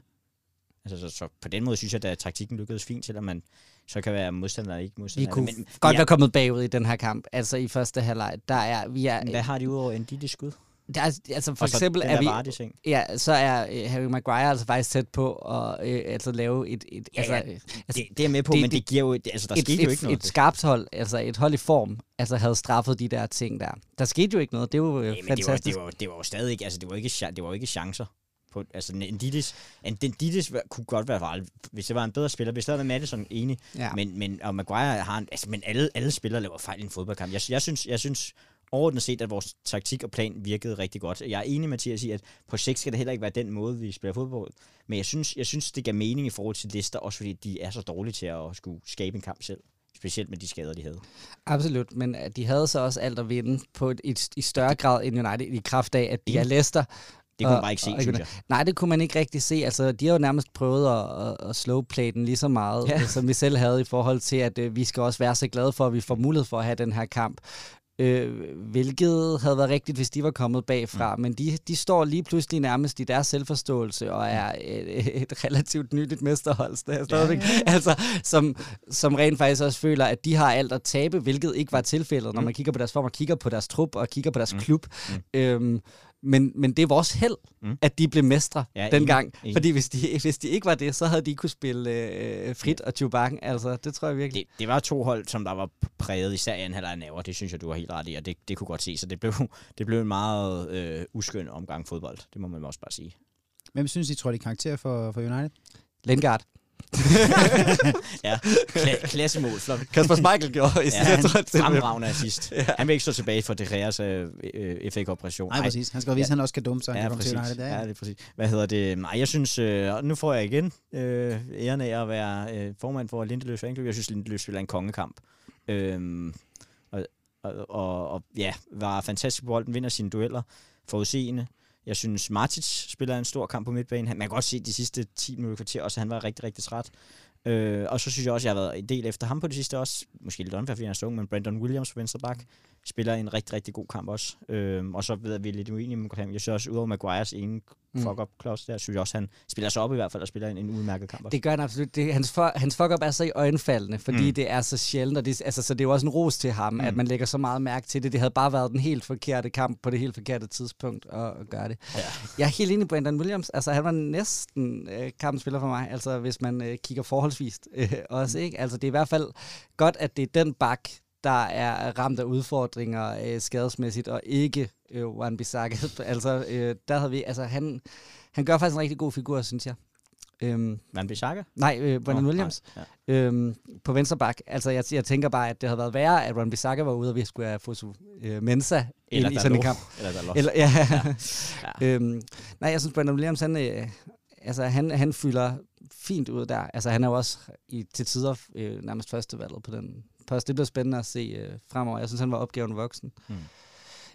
Altså, så, så, på den måde synes jeg, at taktikken lykkedes fint, selvom man så kan være modstander eller ikke Vi modstander. kunne men, godt ja, være kommet bagud i den her kamp, altså i første halvleg. Der er, vi er, hvad har de udover en det skud? Der er, altså for Og så eksempel er vi, Vardy-ting. ja, så er øh, Harry Maguire altså faktisk tæt på at øh, altså lave et, et, Ja, altså, ja. øh, altså, Det, det er med på, det- men det det- giver jo... Altså, der et, skete et, jo ikke noget. et skarpt hold, altså et hold i form, altså havde straffet de der ting der. Der skete jo ikke noget, det var jo Nej, men det var, fantastisk. det, var, det var jo stadig ikke, altså det var ikke, det var ikke chancer. På, altså Ndidis, Ndidis kunne godt være farlig, hvis det var en bedre spiller. Hvis der var Madison enig, Ja. men, men og Maguire har en, altså, men alle, alle spillere laver fejl i en fodboldkamp. Jeg, jeg, synes, jeg synes overordnet set, at vores taktik og plan virkede rigtig godt. Jeg er enig, Mathias, i, at på sigt skal det heller ikke være den måde, vi spiller fodbold. Men jeg synes, jeg synes, det gav mening i forhold til lister, også fordi de er så dårlige til at skulle skabe en kamp selv. Specielt med de skader, de havde. Absolut, men øh, de havde så også alt at vinde på et, et, i større grad end United i kraft af, at de er Leicester. Det kunne man bare ikke se, og- synes jeg. Nej, det kunne man ikke rigtig se. Altså, de har jo nærmest prøvet at, at, at slowplay den lige så meget, ja. som vi selv havde i forhold til, at øh, vi skal også være så glade for, at vi får mulighed for at have den her kamp. Øh, hvilket havde været rigtigt, hvis de var kommet bagfra. Mm. Men de, de står lige pludselig nærmest i deres selvforståelse og er et, et relativt nyligt mesterhold stadig- stadigvæk. Altså, som, som rent faktisk også føler, at de har alt at tabe, hvilket ikke var tilfældet, når man kigger på deres form og kigger på deres trup og kigger på deres mm. klub. Mm. Øhm, men, men det er vores held, Mm. at de blev mestre Ja, ja, enig, dengang. enig. Fordi hvis de, hvis de ikke var det, så havde de ikke kunne spille øh, frit og Chewbacca. Altså, det tror jeg virkelig. det, det var to hold, som der var præget, især i anden af naver. Det synes jeg, du har helt ret i, og det, det kunne godt se. Så det blev, det blev en meget øh, uskøn omgang fodbold. Det må man også bare sige. Hvem synes I tror, de er karakter for, for United? Lingard. Ja, kla- klassemål. Flot. Kasper Schmeichel gjorde i Ja, ja, han, fremragende assist. ja. Han vil ikke stå tilbage for De Geas øh, øh, FA-operation. Nej, præcis. Han skal jo vise, at han også kan dumme sig. Ja, til præcis. Det er- Ja, det er præcis. Hvad hedder det? Nej, jeg synes, øh, nu får jeg igen øh, æren af at være øh, formand for Lindeløs Fanklub. Jeg synes, Lindeløs spiller en kongekamp. Øhm, og, og, og, og, ja, var fantastisk på bolden, vinder sine dueller, forudseende. Jeg synes, Martic spiller en stor kamp på midtbanen. Man kan godt se de sidste 10 minutter kvarter også, at han var rigtig, rigtig træt. Øh, og så synes jeg også, at jeg har været en del efter ham på det sidste også. Måske lidt unfair, fordi han er så ung, men Brandon Williams på venstre bak spiller en rigtig, rigtig god kamp også. Øh, og så ved jeg, vi er lidt uenige med ham. Jeg synes også, udover Maguires ene Mm. fuck-up klods der, synes jeg også, han spiller sig op i hvert fald og spiller en, en udmærket kamp også. Det gør han absolut. Det, hans, for, hans fuck-up er så i øjenfaldende, fordi Mm. mm. det er så sjældent, og det, altså, så det er jo også en ros til ham, Mm. mm. at man lægger så meget mærke til det. Det havde bare været den helt forkerte kamp på det helt forkerte tidspunkt at, at gøre det. Ja. Jeg er helt enig i Brandon Williams. Altså, han var næsten øh, kampspiller for mig, altså hvis man øh, kigger forholdsvist øh, også, ikke? Altså, det er i hvert fald godt, at det er den bak, der er ramt af udfordringer øh, skadesmæssigt, og ikke øh, Wan Bissaka. altså, øh, der havde vi, altså, han, han gør faktisk en rigtig god figur, synes jeg. Øhm, Van Bissaka? nej, øh, Brandon Nå, Williams nej, Ja. øhm, på venstre bak. Altså, jeg, jeg tænker bare, at det havde været værre, at Ron Bissaka var ude, og vi skulle have fået øh, Mensa ind i sådan en kamp. Eller Dalot. Eller, ja. Ja. ja. øhm, nej, jeg synes, Brandon Williams, han, øh, altså, han, han fylder fint ud der. Altså, han er jo også i, til tider øh, nærmest førstevalget på den post. Det bliver spændende at se øh, fremover. Jeg synes, han var opgaven voksen. Mm.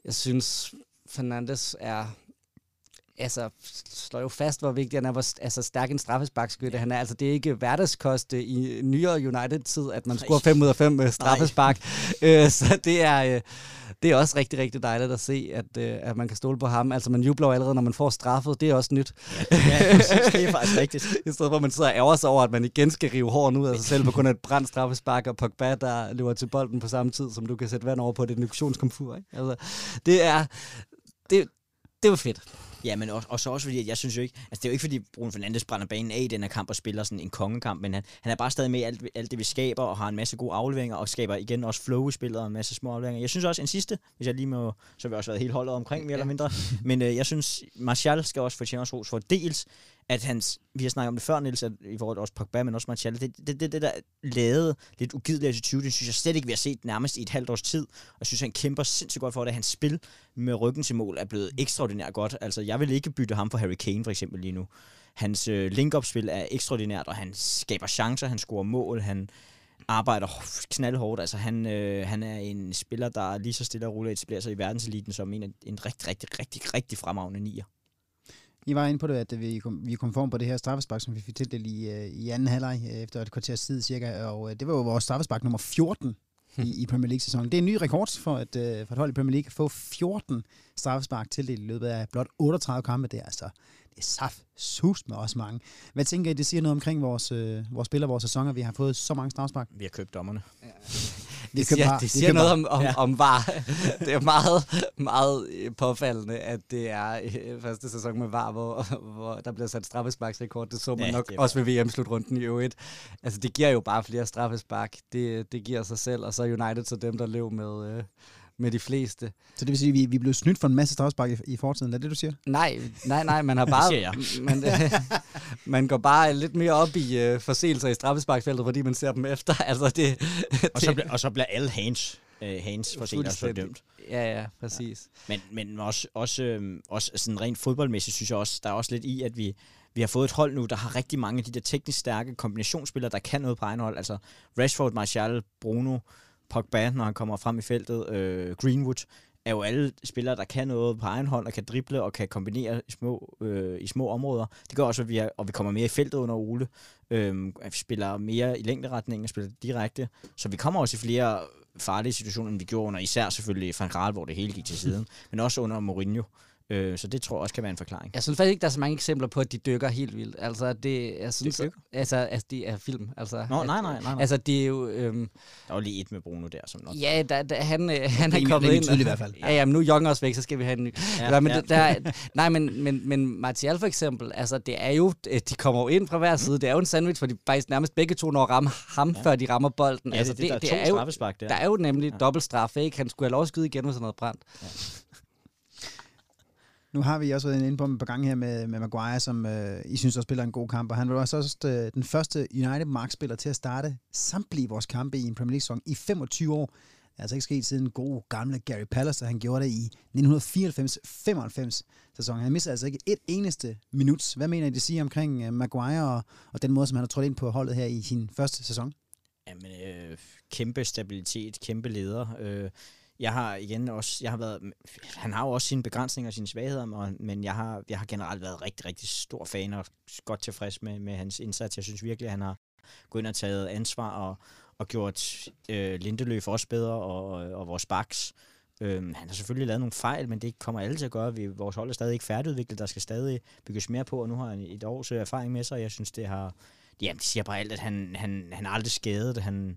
Jeg synes, Fernandes er altså, slår jo fast, hvor vigtig han er, hvor altså, stærk en straffesparkskytte han er. Altså, det er ikke hverdagskoste i nyere United-tid, at man scorer 5 ud af 5 med straffespark. øh, så det er, øh, det er også rigtig, rigtig dejligt at se, at, øh, at man kan stole på ham. Altså, man jubler allerede, når man får straffet. Det er også nyt. ja, præcis. det er faktisk rigtigt. I stedet for, at man sidder og ærger sig over, at man igen skal rive hården ud af sig selv på grund af et brændt straffespark, og Pogba, der løber til bolden på samme tid, som du kan sætte vand over på et induktionskomfur. Ikke? Altså, det er... Det, det var fedt. Ja, men også, og så også fordi, at jeg synes jo ikke, altså det er jo ikke fordi Bruno Fernandes brænder banen af i den her kamp og spiller sådan en kongekamp, men han, han er bare stadig med i alt, alt det, vi skaber, og har en masse gode afleveringer, og skaber igen også flow spillet og en masse små afleveringer. Jeg synes også en sidste, hvis jeg lige må, så har vi også været helt holdet omkring, mere ja. eller mindre, men øh, jeg synes, Martial skal også fortjene os ros for dels, at hans, vi har snakket om det før, Niels, at i forhold til også Pogba, men også Martial, det, det, det, det der lavede lidt ugidelig attitude, det synes jeg slet ikke, vi har set nærmest i et halvt års tid, og jeg synes, han kæmper sindssygt godt for det. Hans spil med ryggen til mål er blevet ekstraordinært godt. Altså, jeg vil ikke bytte ham for Harry Kane, for eksempel, lige nu. Hans øh, link-up-spil er ekstraordinært, og han skaber chancer, han scorer mål, han arbejder knaldhårdt. Altså, han, øh, han er en spiller, der lige så stille og roligt etablerer sig i verdenseliten som en, en rigtig, rigtig, rigtig, rigtig fremragende nier. I var inde på det, at vi kom, vi kom form på det her straffespark, som vi fik tildelt i, øh, i anden halvleg øh, efter et kvarters tid cirka, og øh, det var jo vores straffespark nummer 14 i, i Premier League-sæsonen. Det er en ny rekord for et, for et hold i Premier League at få 14 straffespark tildelt i løbet af blot 38 kampe. Det er altså det er saft sus med også mange. Hvad tænker I, det siger noget omkring vores, øh, vores spillere, vores sæsoner, vi har fået så mange straffespark? Vi har købt dommerne. Vi Det siger, bare- det siger køber noget bare. om, om, ja. om VAR. Det er meget, meget øh, påfaldende, at det er øh, første sæson med VAR, hvor, hvor der bliver sat straffesparksrekord. Det så man Ja, nok det også ved VM-slutrunden i øvrigt. Altså, det giver jo bare flere straffespark. Det, det giver sig selv. Og så United så dem, der lever med, øh, med de fleste. Så det vil sige, at vi, vi blev snydt for en masse straffespark i, i fortiden. Er det det, du siger? Nej, nej, nej, man har bare... siger jeg. man, man går bare lidt mere op i øh, forseelser i straffesparksfeltet, fordi man ser dem efter. Altså, det, Og så, bliver, og så bliver alle hands, øh, hands for senere så dømt. Ja, ja, præcis. Men, men også, også, øhm, også sådan rent fodboldmæssigt synes jeg også, der er også lidt i, at vi, vi har fået et hold nu, der har rigtig mange af de der teknisk stærke kombinationsspillere, der kan noget på egen hold. Altså Rashford, Martial, Bruno, Pogba, når han kommer frem i feltet, øh, Greenwood, er jo alle spillere, der kan noget på egen hånd, og kan drible og kan kombinere i små, øh, i små områder. Det gør også, at vi, er, og vi kommer mere i feltet under Ole. Øh, at vi spiller mere i længderetningen, spiller direkte. Så vi kommer også i flere farlige situationer, end vi gjorde under især selvfølgelig Van Gaal, hvor det hele gik til siden, men også under Mourinho. Øh, så det tror jeg også kan være en forklaring. Jeg synes faktisk ikke, der er så mange eksempler på, at de dykker helt vildt. Altså, det, jeg synes, dykker? altså, altså, de er film. Altså, Nå, at, nej, nej, nej, nej. Altså, det er jo... Øhm, Der var lige et med Bruno der, som nok... ja, der, der, han, øh, han er kommet ind. tydeligt i hvert fald. Ja, ja, men nu er Young også væk, så skal vi have en ny. Ja, Ja, ja, men, ja. ja. Der, nej, men, men, men Martial for eksempel, altså, det er jo... øh, De kommer jo ind fra hver side. Det er jo en sandwich, hvor de faktisk nærmest begge to når at ramme ham, ja. før de rammer bolden. Ja, altså, det, det, der er to jo, straffespark der. der er jo nemlig ja. dobbelt straf, ikke? Han skulle have lov at skyde igen, hvis han havde brændt. Nu har vi også været inde på en par gange her med, med Maguire, som øh, I synes også spiller en god kamp, og han var også, også øh, den første United-markspiller til at starte samtlige vores kampe i en Premier League-sæson i 25 år. Det er altså ikke sket siden god gamle Gary Pallister. Han gjorde det i 1994-95 sæsonen. Han missede altså ikke et eneste minut. Hvad mener I, det siger omkring øh, Maguire og, og den måde, som han har trådt ind på holdet her i sin første sæson? Jamen, øh, kæmpe stabilitet, kæmpe leder. Øh, jeg har igen også, jeg har været, han har jo også sine begrænsninger og sine svagheder, men- men jeg har, jeg har generelt været rigtig, rigtig stor fan og godt tilfreds med, med hans indsats. Jeg synes virkelig, at han har gået ind og taget ansvar og, og gjort øh, Lindeløf også bedre og, og vores baks. Øhm, han har selvfølgelig lavet nogle fejl, men det kommer alle til at gøre. Vi, vores hold er stadig ikke færdigudviklet. Der skal stadig bygges mere på, og nu har han et års øh, erfaring med sig. og Jeg synes, det har... Jamen, det siger bare alt, at han, han, han er aldrig skadet. Han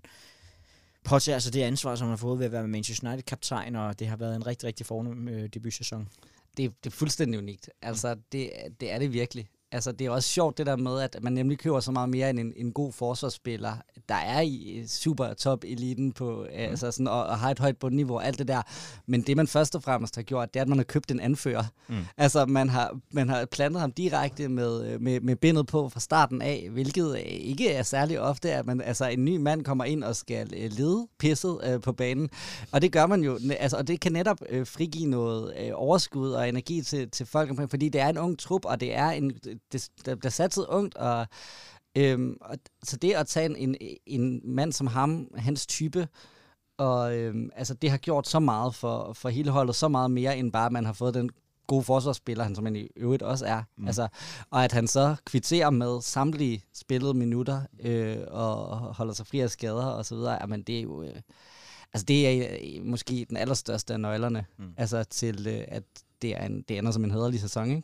påtager sig det ansvar, som han har fået ved at være Manchester United-kaptajn, og det har været en rigtig, rigtig fornem øh, debutsæson. det, det er fuldstændig unikt. Altså, det, det er det virkelig. Altså, det er også sjovt det der med, at man nemlig køber så meget mere end en, en god forsvarsspiller, der er i super top eliten på, mm. altså sådan, og, og har et højt bundniveau og alt det der. Men det, man først og fremmest har gjort, det er, at man har købt en anfører. Mm. Altså, man har, man har plantet ham direkte med, med, med bindet på fra starten af, hvilket øh, ikke er særlig ofte, at man, altså, en ny mand kommer ind og skal øh, lede pisset øh, på banen. Og det gør man jo, altså, og det kan netop øh, frigive noget øh, overskud og energi til, til folk omkring, fordi det er en ung trup, og det er en, det, der bliver satset ungt, og, øhm, og så det at tage en, en, mand som ham, hans type, og øhm, altså det har gjort så meget for, for hele holdet, så meget mere end bare, at man har fået den gode forsvarsspiller, han som han i øvrigt også er. Mm. Altså, og at han så kvitterer med samtlige spillede minutter, øh, og holder sig fri af skader og så videre, jamen det er jo... Øh, altså det er øh, måske den allerstørste af nøglerne, mm. altså til øh, at det, er en, det ender som en hederlig sæson, ikke?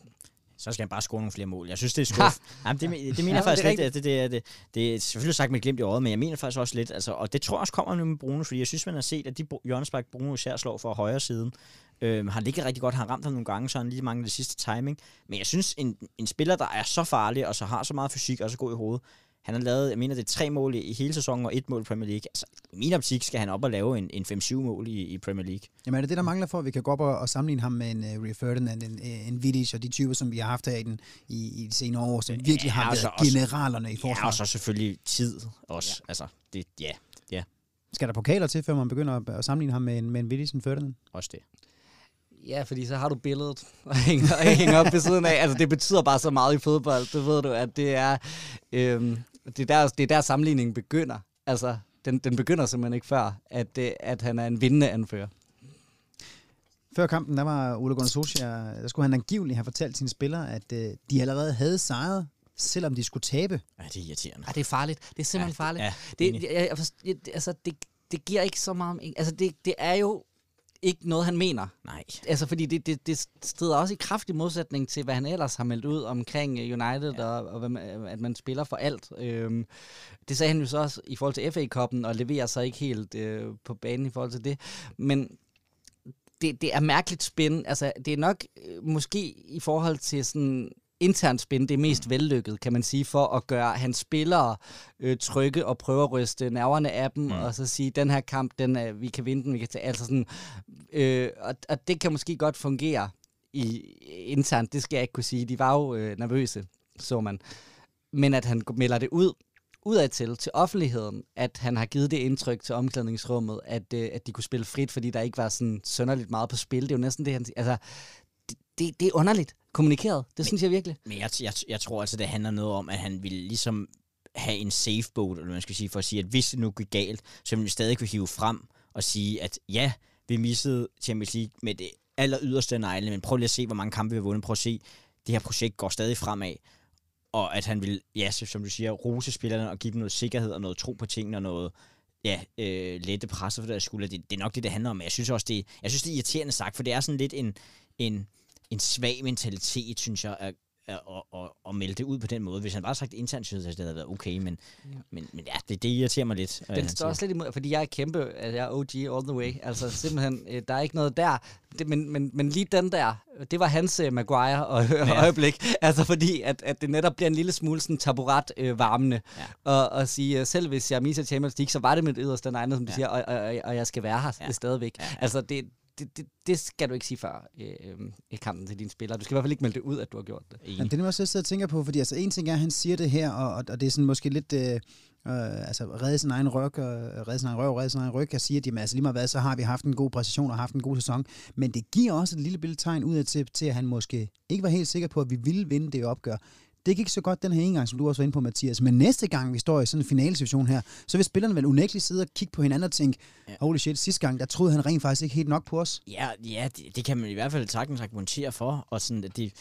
Så skal han bare score nogle flere mål. Jeg synes, det er skuff. Jamen, det, det mener jeg Ja, faktisk det lidt. at Det, det, er, det, det er selvfølgelig sagt med glimt i øjet, men jeg mener faktisk også lidt, altså, og det tror jeg også kommer nu med Bruno, fordi jeg synes, man har set, at de hjørnespark, Bruno især slår fra højre siden, øh, har ligget rigtig godt, har ramt ham nogle gange, så han lige manglet det sidste timing. Men jeg synes, en, en spiller, der er så farlig, og så har så meget fysik, og så god i hovedet, han har lavet, jeg mener, det er tre mål i, hele sæsonen, og et mål i Premier League. Altså, i min optik skal han op og lave en, en 5-7 mål i, i Premier League. Jamen er det det, der mangler for, at vi kan gå op og, og sammenligne ham med en uh, Rio Ferdinand, en, en Vidic og de typer, som vi har haft her i, den, i, i de senere år, som virkelig Ja, har og været så også- generalerne i Ja, forsvaret. og så selvfølgelig tid også. Ja. Altså, det, ja, ja, Skal der pokaler til, før man begynder at, at sammenligne ham med en, med en Vidic en Ferdinand? også det. Ja, fordi så har du billedet og hænger, og hænger op ved siden af. Altså, det betyder bare så meget i fodbold. Det ved du, at det er, øhm, det er, der, det er der sammenligningen begynder. Altså, den, den begynder simpelthen ikke før, at, det, at han er en vindende anfører. Før kampen, der var Ole Gunnar Solskjaer, der skulle han angiveligt have fortalt sine spillere, at uh, de allerede havde sejret, selvom de skulle tabe. Ja, det er irriterende. Ja, det er farligt. Det er simpelthen Ja, farligt. ja, det, enig. jeg, jeg, altså, det, det giver ikke så meget... Altså, det, det er jo ikke noget, han mener. Nej. Altså, fordi det, det, det strider også i kraftig modsætning til, hvad han ellers har meldt ud omkring øh, United, ja. og, og man- at man spiller for alt. Øhm, det sagde han jo så også i forhold til FA-koppen, og leverer sig ikke helt øh, på banen i forhold til det. Men det, det er mærkeligt spændende. Altså, det er nok øh, måske i forhold til sådan internt spin, det mest vellykket, kan man sige, for at gøre hans spillere øh, trygge og prøve at ryste nerverne af dem, mm. og så sige, den her kamp, den er, vi kan vinde den, vi kan tage, altså sådan, øh, og, og det kan måske godt fungere i internt, det skal jeg ikke kunne sige. De var jo øh, nervøse, så man. Men at han melder det ud, udadtil til offentligheden, at han har givet det indtryk til omklædningsrummet, at, øh, at de kunne spille frit, fordi der ikke var sådan sønderligt meget på spil. Det er jo næsten det, han. Altså, det, det, er underligt kommunikeret. Det synes jeg virkelig. Men jeg, jeg, jeg tror altså, det handler noget om, at han ville ligesom have en safe boat, eller man skal sige, for at sige, at hvis det nu gik galt, så ville vi stadig kunne hive frem og sige, at ja, vi missede Champions League med det aller yderste negle, men prøv lige at se, hvor mange kampe vi har vundet. Prøv at se, det her projekt går stadig fremad. Og at han vil, ja, som du siger, rose spillerne og give dem noget sikkerhed og noget tro på tingene og noget, ja, øh, lette presser for deres skulder. Det, det er nok det, det handler om. Men jeg synes også, det, jeg synes, det er irriterende sagt, for det er sådan lidt en, en, en svag mentalitet, synes jeg, at, at, at, at, at melde det ud på den måde. Hvis han bare havde sagt internt, synes jeg, det havde været okay, men, ja. men, men ja, det, det irriterer mig lidt. øh, Den står også lidt imod, fordi jeg er kæmpe, altså jeg er OG all the way. Altså simpelthen, øh, der er ikke noget der. Det, men, men, men lige den der, det var hans uh, Maguire og, ja. øjeblik. Altså fordi, at, at det netop bliver en lille smule sådan taburet øh, varmende. Ja. Og, og sige, selv hvis jeg misser Champions League, så var det mit yderste egne, som du Ja. siger, og, og, og jeg skal være her ja. stadigvæk. Ja, ja. Altså det, det, det, det skal du ikke sige før øh, øh, i kampen til dine spillere. Du skal i hvert fald ikke melde det ud, at du har gjort det. Jamen, det er nemlig også det, jeg sidder og tænker på, fordi altså, en ting er, at han siger det her, og, og, og det er sådan måske lidt... Øh, øh, altså redde sin egen ryg, og redde sin egen røv, redde sin egen ryg, og sige, at jamen, altså, lige meget hvad, så har vi haft en god præcision og haft en god sæson. Men det giver også et lille billede tegn ud af til, til, at han måske ikke var helt sikker på, at vi ville vinde det opgør. Det gik så godt den her ene gang, som du også var inde på, Mathias. Men næste gang, vi står i sådan en finalsituation her, så vil spillerne vel unægteligt sidde og kigge på hinanden og tænke, Ja. holy shit, sidste gang, der troede han rent faktisk ikke helt nok på os. Ja, ja det, det kan man i hvert fald sagtens argumentere for, og sådan, at det,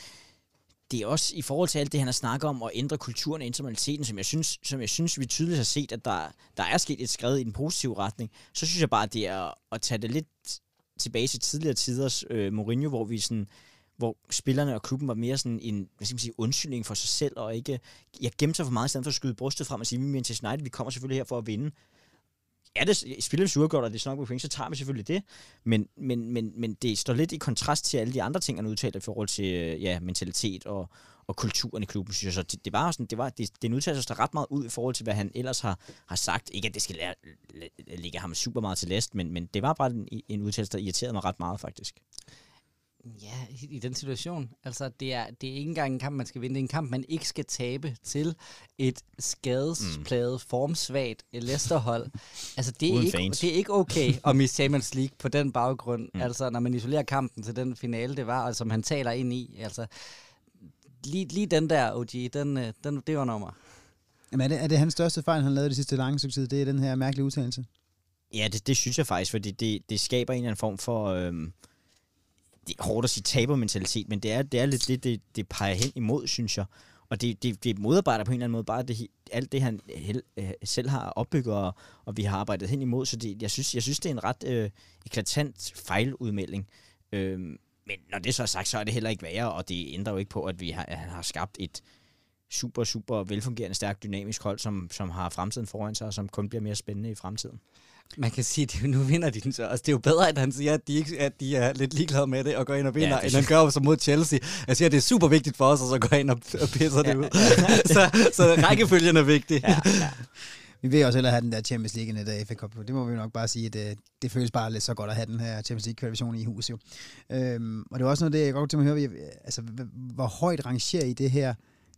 det er også i forhold til alt det, han har snakket om, at ændre kulturen og internaliteten, som jeg synes, som jeg synes vi tydeligt har set, at der, der er sket et skridt i den positive retning, så synes jeg bare, at det er at tage det lidt tilbage til tidligere tiders øh, Mourinho, hvor vi sådan hvor spillerne og klubben var mere sådan en hvad skal man sige, undskyldning for sig selv, og ikke jeg gemte sig for meget, i stedet for at skyde brystet frem og sige, vi er Manchester United, vi kommer selvfølgelig her for at vinde. Ja, det spiller vi og det er nok på point, så tager vi selvfølgelig det. Men, men, men, men det står lidt i kontrast til alle de andre ting, han udtalte i forhold til ja, mentalitet og, og kulturen i klubben, synes jeg. Så det, det var sådan, det, var, det, det udtalte sig ret meget ud i forhold til, hvad han ellers har, har sagt. Ikke, at det skal lære, læ- ligge ham super meget til last, men, men det var bare en, en udtalelse, der irriterede mig ret meget, faktisk. Ja, i, i den situation. Altså, det er, det er ikke engang en kamp, man skal vinde. Det er en kamp, man ikke skal tabe til et skadespladet, mm. formsvagt Leicester-hold. Altså, det er, Uden ikke, fans. det er ikke okay at miste Champions League på den baggrund. Mm. Altså, når man isolerer kampen til den finale, det var, og som han taler ind i. Altså, lige, lige den der, OG, den, øh, den, det var nummer. Jamen, er det, er det hans største fejl, han lavede det sidste lange stykke tid? Det er den her mærkelige udtalelse. Ja, det, det synes jeg faktisk, fordi det, det skaber en eller anden form for... Øhm, det er hårdt at sige tabermentalitet, men det er, det er lidt det, det, det peger hen imod, synes jeg. Og det, det, det modarbejder på en eller anden måde bare det, alt det, han hel, øh, selv har opbygget, og, og vi har arbejdet hen imod. Så det, jeg, synes, jeg synes, det er en ret øh, eklatant fejludmelding. Øhm, men når det så er sagt, så er det heller ikke værre, og det ændrer jo ikke på, at vi har, at han har skabt et super, super velfungerende, stærkt, dynamisk hold, som, som har fremtiden foran sig, og som kun bliver mere spændende i fremtiden. Man kan sige, at nu vinder de den så. Altså, det er jo bedre, at han siger, at de, ikke, at de er lidt ligeglade med det og går ind og vinder, Ja, ja, det end han gør som mod Chelsea. Jeg siger, at det er super vigtigt for os, og så går ind og, og pisser det ud. så, så rækkefølgen er vigtig. Ja, ja. Vi vil også hellere have den der Champions League end der FA Cup. Det må vi jo nok bare sige, at det, det føles bare lidt så godt at have den her Champions League kvalifikation i hus jo. Øhm, og det var også noget det, jeg godt mig at høre, altså, hvor højt rangerer I det her,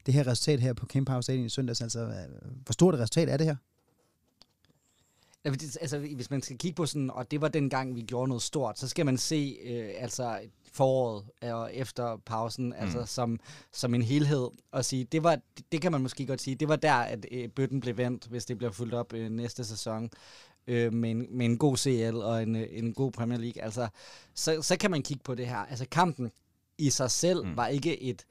det her resultat her på Camp House Stadium i søndags? Altså, øh, hvor stort et resultat er det her? Altså, hvis man skal kigge på sådan, og det var den gang, vi gjorde noget stort, så skal man se øh, altså foråret og efter pausen, mm. altså som, som en helhed, og sige, det var, det kan man måske godt sige, det var der, at øh, bøtten blev vendt, hvis det bliver fuldt op øh, næste sæson, øh, med, en, med en god CL og en, øh, en god Premier League. Altså, så, så kan man kigge på det her. Altså, kampen i sig selv mm. var ikke et,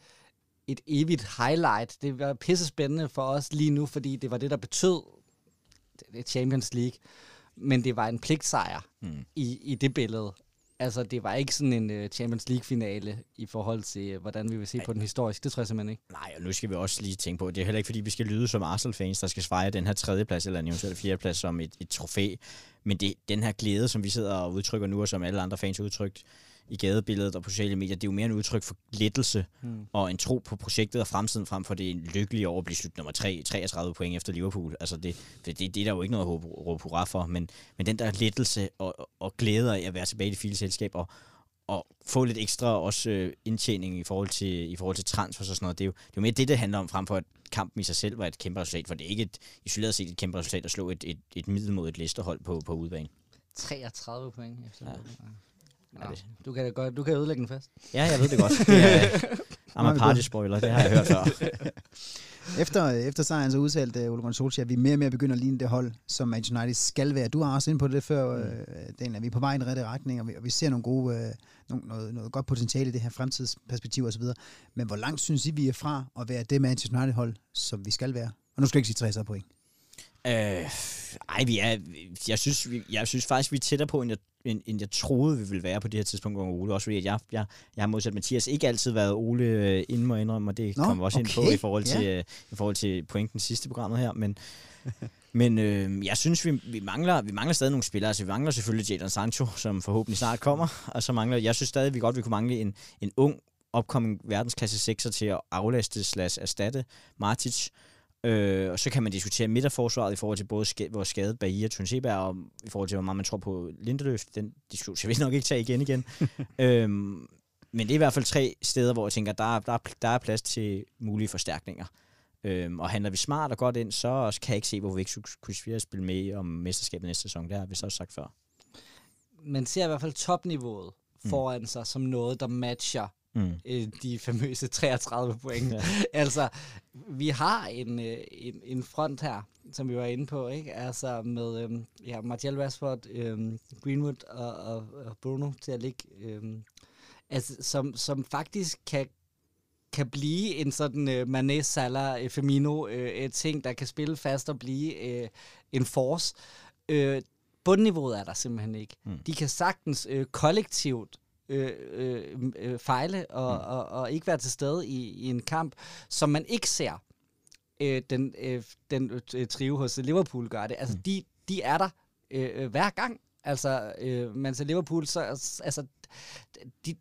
et evigt highlight. Det var pisse spændende for os lige nu, fordi det var det, der betød Champions League. Men det var en pligtsejr Mm. i, i det billede. Altså, det var ikke sådan en uh, Champions League-finale i forhold til, uh, hvordan vi vil se på den historisk. Det tror jeg simpelthen ikke. Nej, og nu skal vi også lige tænke på, det er heller ikke, fordi vi skal lyde som Arsenal-fans, der skal svare den her tredjeplads eller en eventuel fjerdeplads som et, et trofæ. Men det, den her glæde, som vi sidder og udtrykker nu, og som alle andre fans har udtrykt i gadebilledet og på sociale medier, det er jo mere en udtryk for lettelse hmm. og en tro på projektet og fremtiden, frem for det er en lykkelig over at blive slut nummer 3, 33 point efter Liverpool. Altså det, det, det, det er der jo ikke noget at råbe hurra for, men, men den der lettelse og, og glæde af at være tilbage i det fine selskab og, og få lidt ekstra også øh, indtjening i forhold til i forhold til transfers og sådan noget. Det er, jo, det er jo mere det, det handler om, frem for at kampen i sig selv var et kæmpe resultat, for det er ikke et, isoleret set et kæmpe resultat at slå et, et, et middel mod et listerhold på, på udbanen. 33 point efter Ja. Ja. Det- du kan godt, du kan ødelægge den fast. Ja, jeg ved det godt. Det er, I'm a party spoiler, det har jeg hørt før. Efter, efter sejren så udtalte uh, Ole Gunnar Solskjaer, at vi mere og mere begynder at ligne det hold, som Manchester United skal være. Du har også inde på det før, mm. Daniel, at vi er på vej i den rigtige retning, og vi, og vi ser nogle gode, nogle, noget, noget godt potentiale i det her fremtidsperspektiv osv. Men hvor langt synes I, vi er fra at være det Manchester United-hold, som vi skal være? Og nu skal jeg ikke sige 60 point. Øh, ej, vi er, jeg, synes, vi, jeg synes faktisk, vi er tættere på, end jeg, end, end jeg troede, vi ville være på det her tidspunkt under Ole. Også fordi, at jeg, jeg, jeg har modsat Mathias ikke altid været Ole øh, inden må indrømme, og det Nå, kommer vi også ind på okay, i forhold til, ja. øh, i forhold til pointen sidste programmet her. Men, men øh, jeg synes, vi, vi, mangler, vi mangler stadig nogle spillere. Altså, vi mangler selvfølgelig Jadon Sancho, som forhåbentlig snart kommer. Og så mangler, jeg synes stadig, vi godt vi kunne mangle en, en ung, upcoming verdensklasse 6'er til at aflaste slash erstatte Martic. Øh, og så kan man diskutere midterforsvaret i forhold til både sk- vores skadede Bahia og og i forhold til, hvor meget man tror på Lindeløf. Den diskussion skal vi nok ikke tage igen igen. øhm, men det er i hvert fald tre steder, hvor jeg tænker, der, er- der, er- der er plads til mulige forstærkninger. Øhm, og handler vi smart og godt ind, så kan jeg ikke se, hvorfor vi ikke kunne spille med om mesterskabet næste sæson. Det har vi så også sagt før. Man ser i hvert fald topniveauet foran sig som noget, der matcher Mm. øh, de famøse 33 point. Ja. Altså, vi har en, øh, en, en front her, som vi var inde på, ikke? Altså med øhm, ja, Martial Rashford, øhm, Greenwood og, og, og Bruno til at ligge, øhm, altså, som, som faktisk kan kan blive en sådan øh, Mané, Salah, øh, Firmino øh, øh, ting, der kan spille fast og blive øh, en force. Øh, bundniveauet er der simpelthen ikke. Mm. De kan sagtens øh, kollektivt øh, øh, øh, fejle og, Mm. og, og ikke være til stede i, i en kamp, som man ikke ser øh, den, øh, den øh, trio hos Liverpool gøre det. Altså, Mm. de, de er der øh, øh, hver gang. Altså, øh, man ser Liverpool, så altså, de,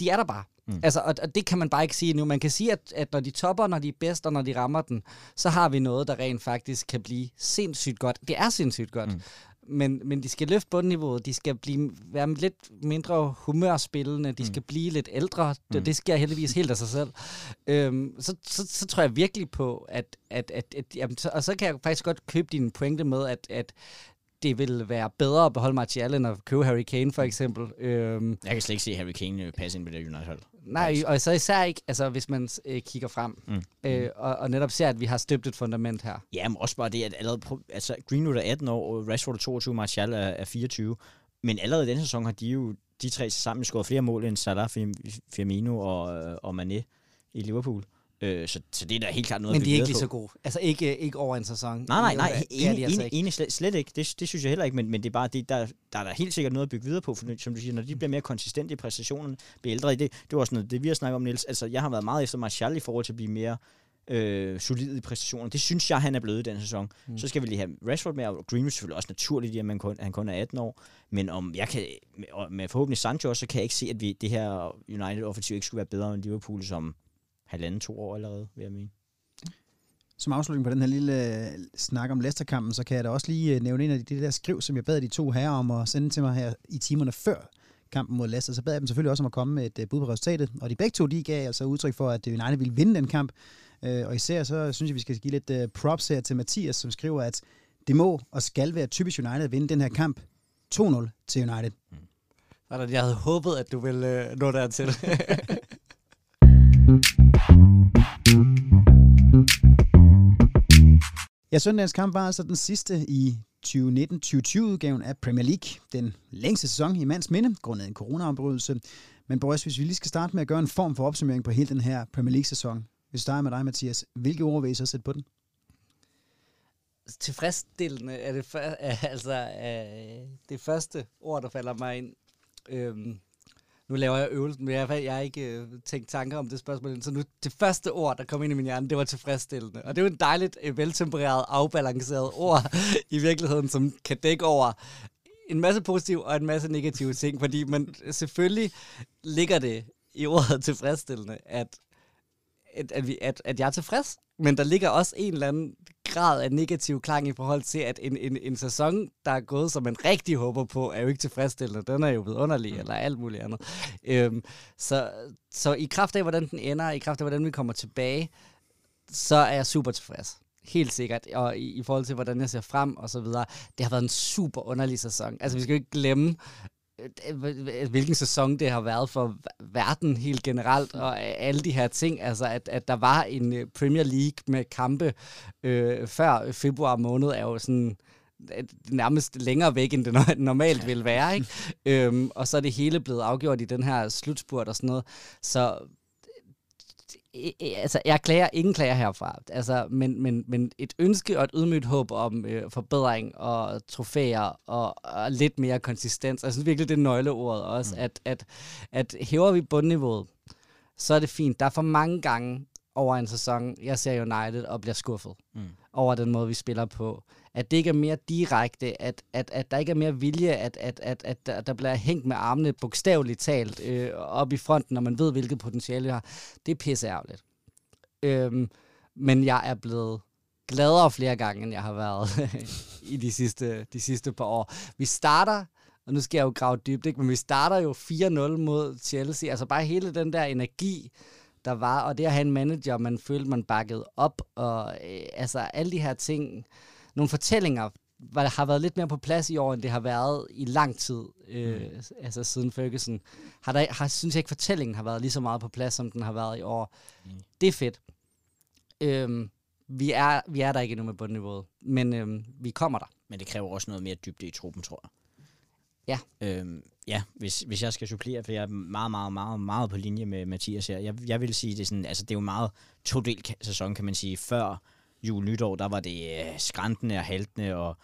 de er der bare. Mm. Altså, og, og det kan man bare ikke sige nu. Man kan sige, at, at når de topper, når de er bedst, og når de rammer den, så har vi noget, der rent faktisk kan blive sindssygt godt. Det er sindssygt godt. Mm. Mm. Men, men de skal løfte bundniveauet, de skal blive, være lidt mindre humørspillende, de skal blive lidt ældre, Mm. det, det sker heldigvis helt af sig selv. Øhm, så, så, så tror jeg virkelig på, at, at, at, at jamen, så, og så kan jeg faktisk godt købe din pointe med, at, at det vil være bedre at beholde Martial, end at købe Harry Kane for eksempel. Øhm, Jeg kan slet ikke se Harry Kane øh, passe ind på det United-hold. Nej, og så især ikke, altså hvis man øh, kigger frem, Mm. øh, og, og netop ser, at vi har støbt et fundament her. Ja, men også bare det, at allerede... Altså, Greenwood er 18 år, og Rashford er 22, Martial er, er 24. Men allerede i denne sæson har de jo, de tre sammen, scoret flere mål end Salah, Fir- Firmino og, øh, og Mané i Liverpool. Øh, så, så det er da helt klart noget Men de er ikke lige så gode. Altså ikke, ikke over en sæson. Nej, nej, nej, enig, de altså enig, enig slet, slet ikke. Det, det synes jeg heller ikke, men, men det er bare det, der, der er der helt sikkert noget at bygge videre på, for som du siger, når de bliver mere konsistente i præstationerne, bliver ældre i det, det var også noget, det vi har snakket om, Niels. Altså, jeg har været meget efter Martial i forhold til at blive mere øh, solid i præstationerne. Det synes jeg, han er blevet i den sæson. Mm. Så skal vi lige have Rashford med, og Greenwood selvfølgelig også naturligt, i at man kun, han kun er 18 år. Men om jeg kan, med, med forhåbentlig Sancho også, så kan jeg ikke se, at vi, det her United-offensiv ikke skulle være bedre end Liverpool som halvanden, to år allerede, vil jeg mene. Som afslutning på den her lille øh, snak om Leicester-kampen, så kan jeg da også lige øh, nævne en af de, de der skriv, som jeg bad de to herrer om at sende til mig her i timerne før kampen mod Leicester. Så bad jeg dem selvfølgelig også om at komme med et øh, bud på resultatet. Og de begge to, de gav altså udtryk for, at United ville vinde den kamp. Og især så synes jeg, vi skal give lidt props her til Mathias, som skriver, at det må og skal være typisk United at vinde den her kamp 2-0 til United. Sådan, Jeg havde håbet, at du ville nå dertil. Ja, søndagens kamp var altså den sidste i 2019-2020-udgaven af Premier League. Den længste sæson i mands minde, grundet en coronaafbrydelse. Men Boris, hvis vi lige skal starte med at gøre en form for opsummering på hele den her Premier League-sæson. Hvis vi starter med dig, Mathias. Hvilke ord vil I så sætte på den? Tilfredsstillende er det, for, altså, er det første ord, der falder mig ind. Øhm, nu laver jeg øvelsen, men jeg, jeg har ikke øh, tænkt tanker om det spørgsmål. Så nu, det første ord, der kom ind i min hjerne, det var tilfredsstillende. Og det er jo en dejligt, øh, veltempereret, afbalanceret ord i virkeligheden, som kan dække over en masse positive og en masse negative ting. Fordi man selvfølgelig ligger det i ordet tilfredsstillende, at, at, at, vi, at, at jeg er tilfreds. Men der ligger også en eller anden grad af negativ klang i forhold til, at en, en, en sæson, der er gået, som man rigtig håber på, er jo ikke tilfredsstillende. Den er jo blevet underlig, mm. eller alt muligt andet. Øhm, så, så i kraft af, hvordan den ender, i kraft af, hvordan vi kommer tilbage, så er jeg super tilfreds. Helt sikkert. Og i, i forhold til, hvordan jeg ser frem og så videre. Det har været en super underlig sæson. Altså, vi skal jo ikke glemme, hvilken sæson det har været for verden helt generelt, og alle de her ting, altså at, at der var en øh, Premier League med kampe øh, før februar måned, er jo sådan nærmest længere væk, end det normalt vil være. Ikke? øhm, og så er det hele blevet afgjort i den her slutspurt og sådan noget. Så altså, jeg klager, ingen klager herfra, altså, men, men, men et ønske og et ydmygt håb om øh, forbedring og trofæer og, og lidt mere konsistens. Jeg synes virkelig, det er nøgleordet også, mm. at, at, at hæver vi bundniveauet, så er det fint. Der er for mange gange over en sæson, jeg ser United og bliver skuffet mm. over den måde, vi spiller på at det ikke er mere direkte, at, at, at der ikke er mere vilje, at, at, at, at der, der bliver hængt med armene bogstaveligt talt øh, op i fronten, når man ved, hvilket potentiale vi har. Det er pisseærgerligt. Øhm, men jeg er blevet gladere flere gange, end jeg har været i de sidste, de sidste par år. Vi starter, og nu skal jeg jo grave dybt, ikke? men vi starter jo 4-0 mod Chelsea. Altså bare hele den der energi, der var, og det at have en manager, man følte, man bakkede op, og øh, altså alle de her ting, nogle fortællinger, der har været lidt mere på plads i år, end det har været i lang tid, øh, mm. altså siden Ferguson. Har der, har, synes jeg ikke, fortællingen har været lige så meget på plads, som den har været i år. Mm. Det er fedt. Øhm, vi, er, vi er der ikke endnu med bundniveauet, men øhm, vi kommer der. Men det kræver også noget mere dybde i truppen, tror jeg. Ja. Øhm, ja, hvis, hvis jeg skal supplere, for jeg er meget, meget, meget, meget på linje med Mathias her. Jeg, jeg vil sige, det er, sådan, altså, det er jo meget to-del sæson, kan man sige. Før jul nytår, der var det øh, skræntende og haltende og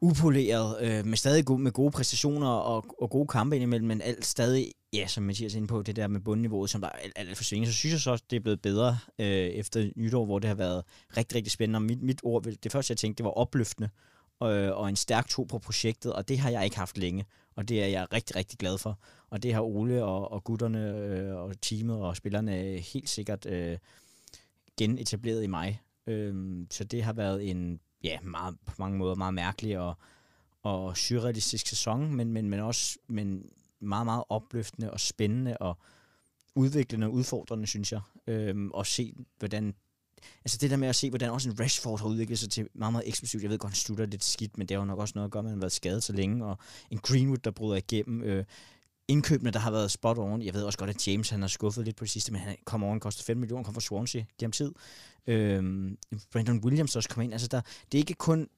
upoleret, øh, med stadig gode, med gode præstationer og, og gode kampe indimellem, men alt stadig, ja, som Mathias er ind på, det der med bundniveauet, som der er alt, alt for svinget. så synes jeg så også, det er blevet bedre øh, efter nytår, hvor det har været rigtig, rigtig spændende. Og mit, mit ord, det første jeg tænkte, det var opløftende øh, og en stærk tro på projektet, og det har jeg ikke haft længe, og det er jeg rigtig, rigtig glad for. Og det har Ole og, og gutterne øh, og teamet og spillerne øh, helt sikkert øh, genetableret i mig. Øhm, så det har været en, ja, meget, på mange måder meget mærkelig og, og surrealistisk sæson, men, men, men også men meget, meget opløftende og spændende og udviklende og udfordrende, synes jeg. Øhm, og se, hvordan Altså det der med at se, hvordan også en Rashford har udviklet sig til meget, meget eksplosivt. Jeg ved godt, han slutter lidt skidt, men det har jo nok også noget at gøre med, at han har været skadet så længe. Og en Greenwood, der bryder igennem. Øh, indkøbene, der har været spot on. Jeg ved også godt, at James han har skuffet lidt på det sidste, men han kommer over, koster 5 millioner, kommer fra Swansea gennem tid. Øhm, Brandon Williams også kommer ind. Altså, der, det er ikke kun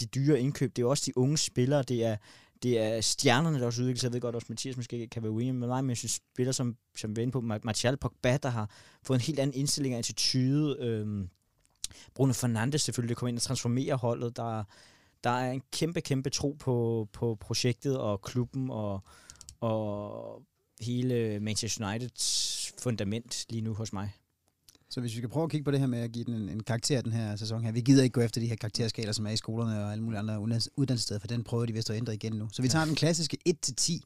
de dyre indkøb, det er også de unge spillere, det er, det er stjernerne, der også udvikler sig. Jeg ved godt også, Mathias måske kan være uenig med mig, men jeg synes, spillere som, som vi er inde på, Martial Pogba, der har fået en helt anden indstilling og attitude. Øhm, Bruno Fernandes selvfølgelig, der kommer ind og transformerer holdet. Der, der er en kæmpe, kæmpe tro på, på projektet og klubben og, og hele Manchester Uniteds fundament lige nu hos mig. Så hvis vi skal prøve at kigge på det her med at give den en, en karakter den her sæson her. Vi gider ikke gå efter de her karakterskaler, som er i skolerne og alle mulige andre uddannelsessteder, for den prøver de vist at ændre igen nu. Så vi tager den klassiske 1-10.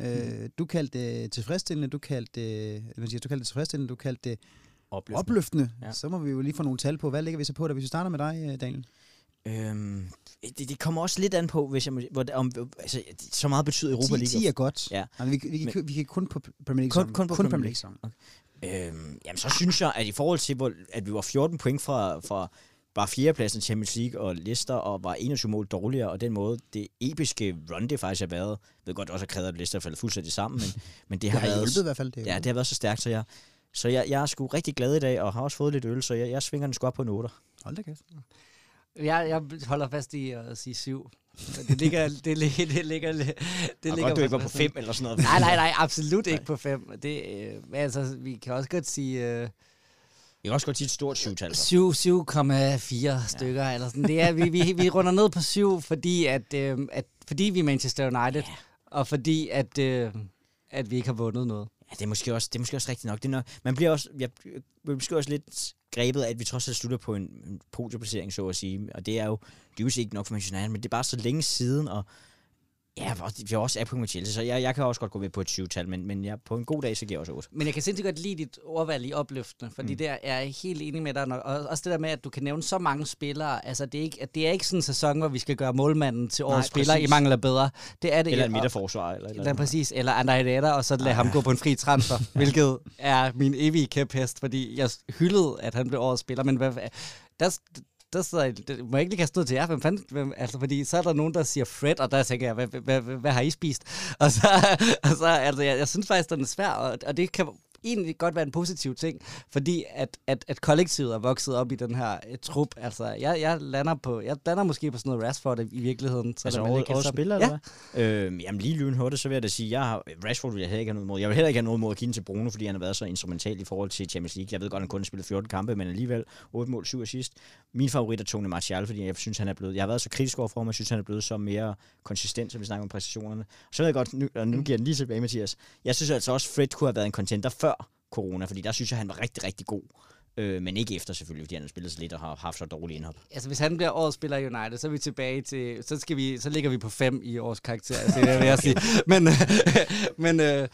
Øh, du kaldte det tilfredsstillende, du kaldte det, du kaldte det tilfredsstillende, du kaldte det opløftende. opløftende. Ja. Så må vi jo lige få nogle tal på. Hvad ligger vi så på, da hvis vi starter med dig, øh, Daniel? Øhm, det, det kommer også lidt an på, hvis jeg må, hvor, om, altså, så meget betyder Europa League. 10, 10 er godt. Ja. Altså, vi, vi, vi, vi kan kun på Premier League kun, kun på kun Premier League. Okay. Øhm, jamen, så synes jeg, at i forhold til, hvor, at vi var 14 point fra, fra bare fjerdepladsen i Champions League og Leicester, og var 21 mål dårligere, og den måde, det episke run, det faktisk har været, jeg ved godt også, at krævet, at Leicester faldet fuldstændig sammen, men, men det har, det har været... i hvert fald. Det ja, det har været så stærkt, så jeg, så jeg, jeg er sgu rigtig glad i dag, og har også fået lidt øl, så jeg, jeg svinger den sgu op på en 8. Hold da kæft. Jeg, jeg holder fast i at sige syv. Det ligger, det, ligger, det ligger, det ligger godt, du ikke var på fem eller sådan noget. Nej, nej, nej, absolut ikke på fem. Det, øh, altså, vi kan også godt sige... Øh, vi kan også godt sige et stort syvtal. 7,4 stykker ja. eller sådan. Det er, vi, vi, vi runder ned på syv, fordi, at, øh, at, fordi vi er Manchester United. Ja. og fordi at, øh, at vi ikke har vundet noget. Ja, det er måske også, det er måske også rigtigt nok. Det er nok man bliver også, jeg bliver måske også lidt grebet af, at vi trods alt slutter på en, en podieplacering, så at sige. Og det er jo, dybest ikke nok for Manchester United, men det er bare så længe siden, og Ja, vi har også Apple med Chelsea, så jeg, jeg kan også godt gå ved på et 20-tal, men, men jeg, på en god dag, så giver jeg også 8. Men jeg kan sindssygt godt lide dit ordvalg i opløftende, fordi mm. der er jeg helt enig med dig. Og også det der med, at du kan nævne så mange spillere. Altså, det er ikke, det er ikke sådan en sæson, hvor vi skal gøre målmanden til årets spiller i mangel af bedre. Det er det. Eller en midterforsvar. Eller, eller, eller præcis. Eller Andrej og så lade ah, ham gå på en fri transfer, hvilket er min evige kæphest, fordi jeg hyldede, at han blev årets spiller, men hvad, der, der sidder det, må jeg ikke lige kaste ud til jer, hvem fanden, hvem, altså, fordi så er der nogen, der siger Fred, og der tænker jeg, hvad, hvad, hvad, hvad har I spist? Og så, og så altså, jeg, jeg synes faktisk, den er svær, og, og det kan egentlig godt være en positiv ting, fordi at, at, at kollektivet er vokset op i den her et trup. Altså, jeg, jeg, lander på, jeg lander måske på sådan noget Rashford i virkeligheden. Så altså, der, over, over spiller, ja. eller? Øh, jamen, lige lynhurtigt, så vil jeg da sige, jeg har, Rashford vil jeg heller ikke have noget mod. Jeg vil heller ikke have noget mod at give til Bruno, fordi han har været så instrumental i forhold til Champions League. Jeg ved godt, han kun har spillet 14 kampe, men alligevel 8 mål, 7 assist. Min favorit er Tony Martial, fordi jeg synes, han er blevet, jeg har været så kritisk overfor ham, jeg synes, han er blevet så mere konsistent, så vi snakker om præstationerne. Så ved jeg godt, nu, og nu giver den lige tilbage, Mathias. Jeg synes altså også, Fred kunne have været en contender før corona, fordi der synes jeg, han var rigtig, rigtig god. Øh, men ikke efter selvfølgelig, fordi han har spillet så lidt og har haft så dårlig indhop. Altså hvis han bliver årets spiller i United, så er vi tilbage til, så, skal vi, så ligger vi på fem i års karakter, altså, det vil jeg sige. Men, men, øh,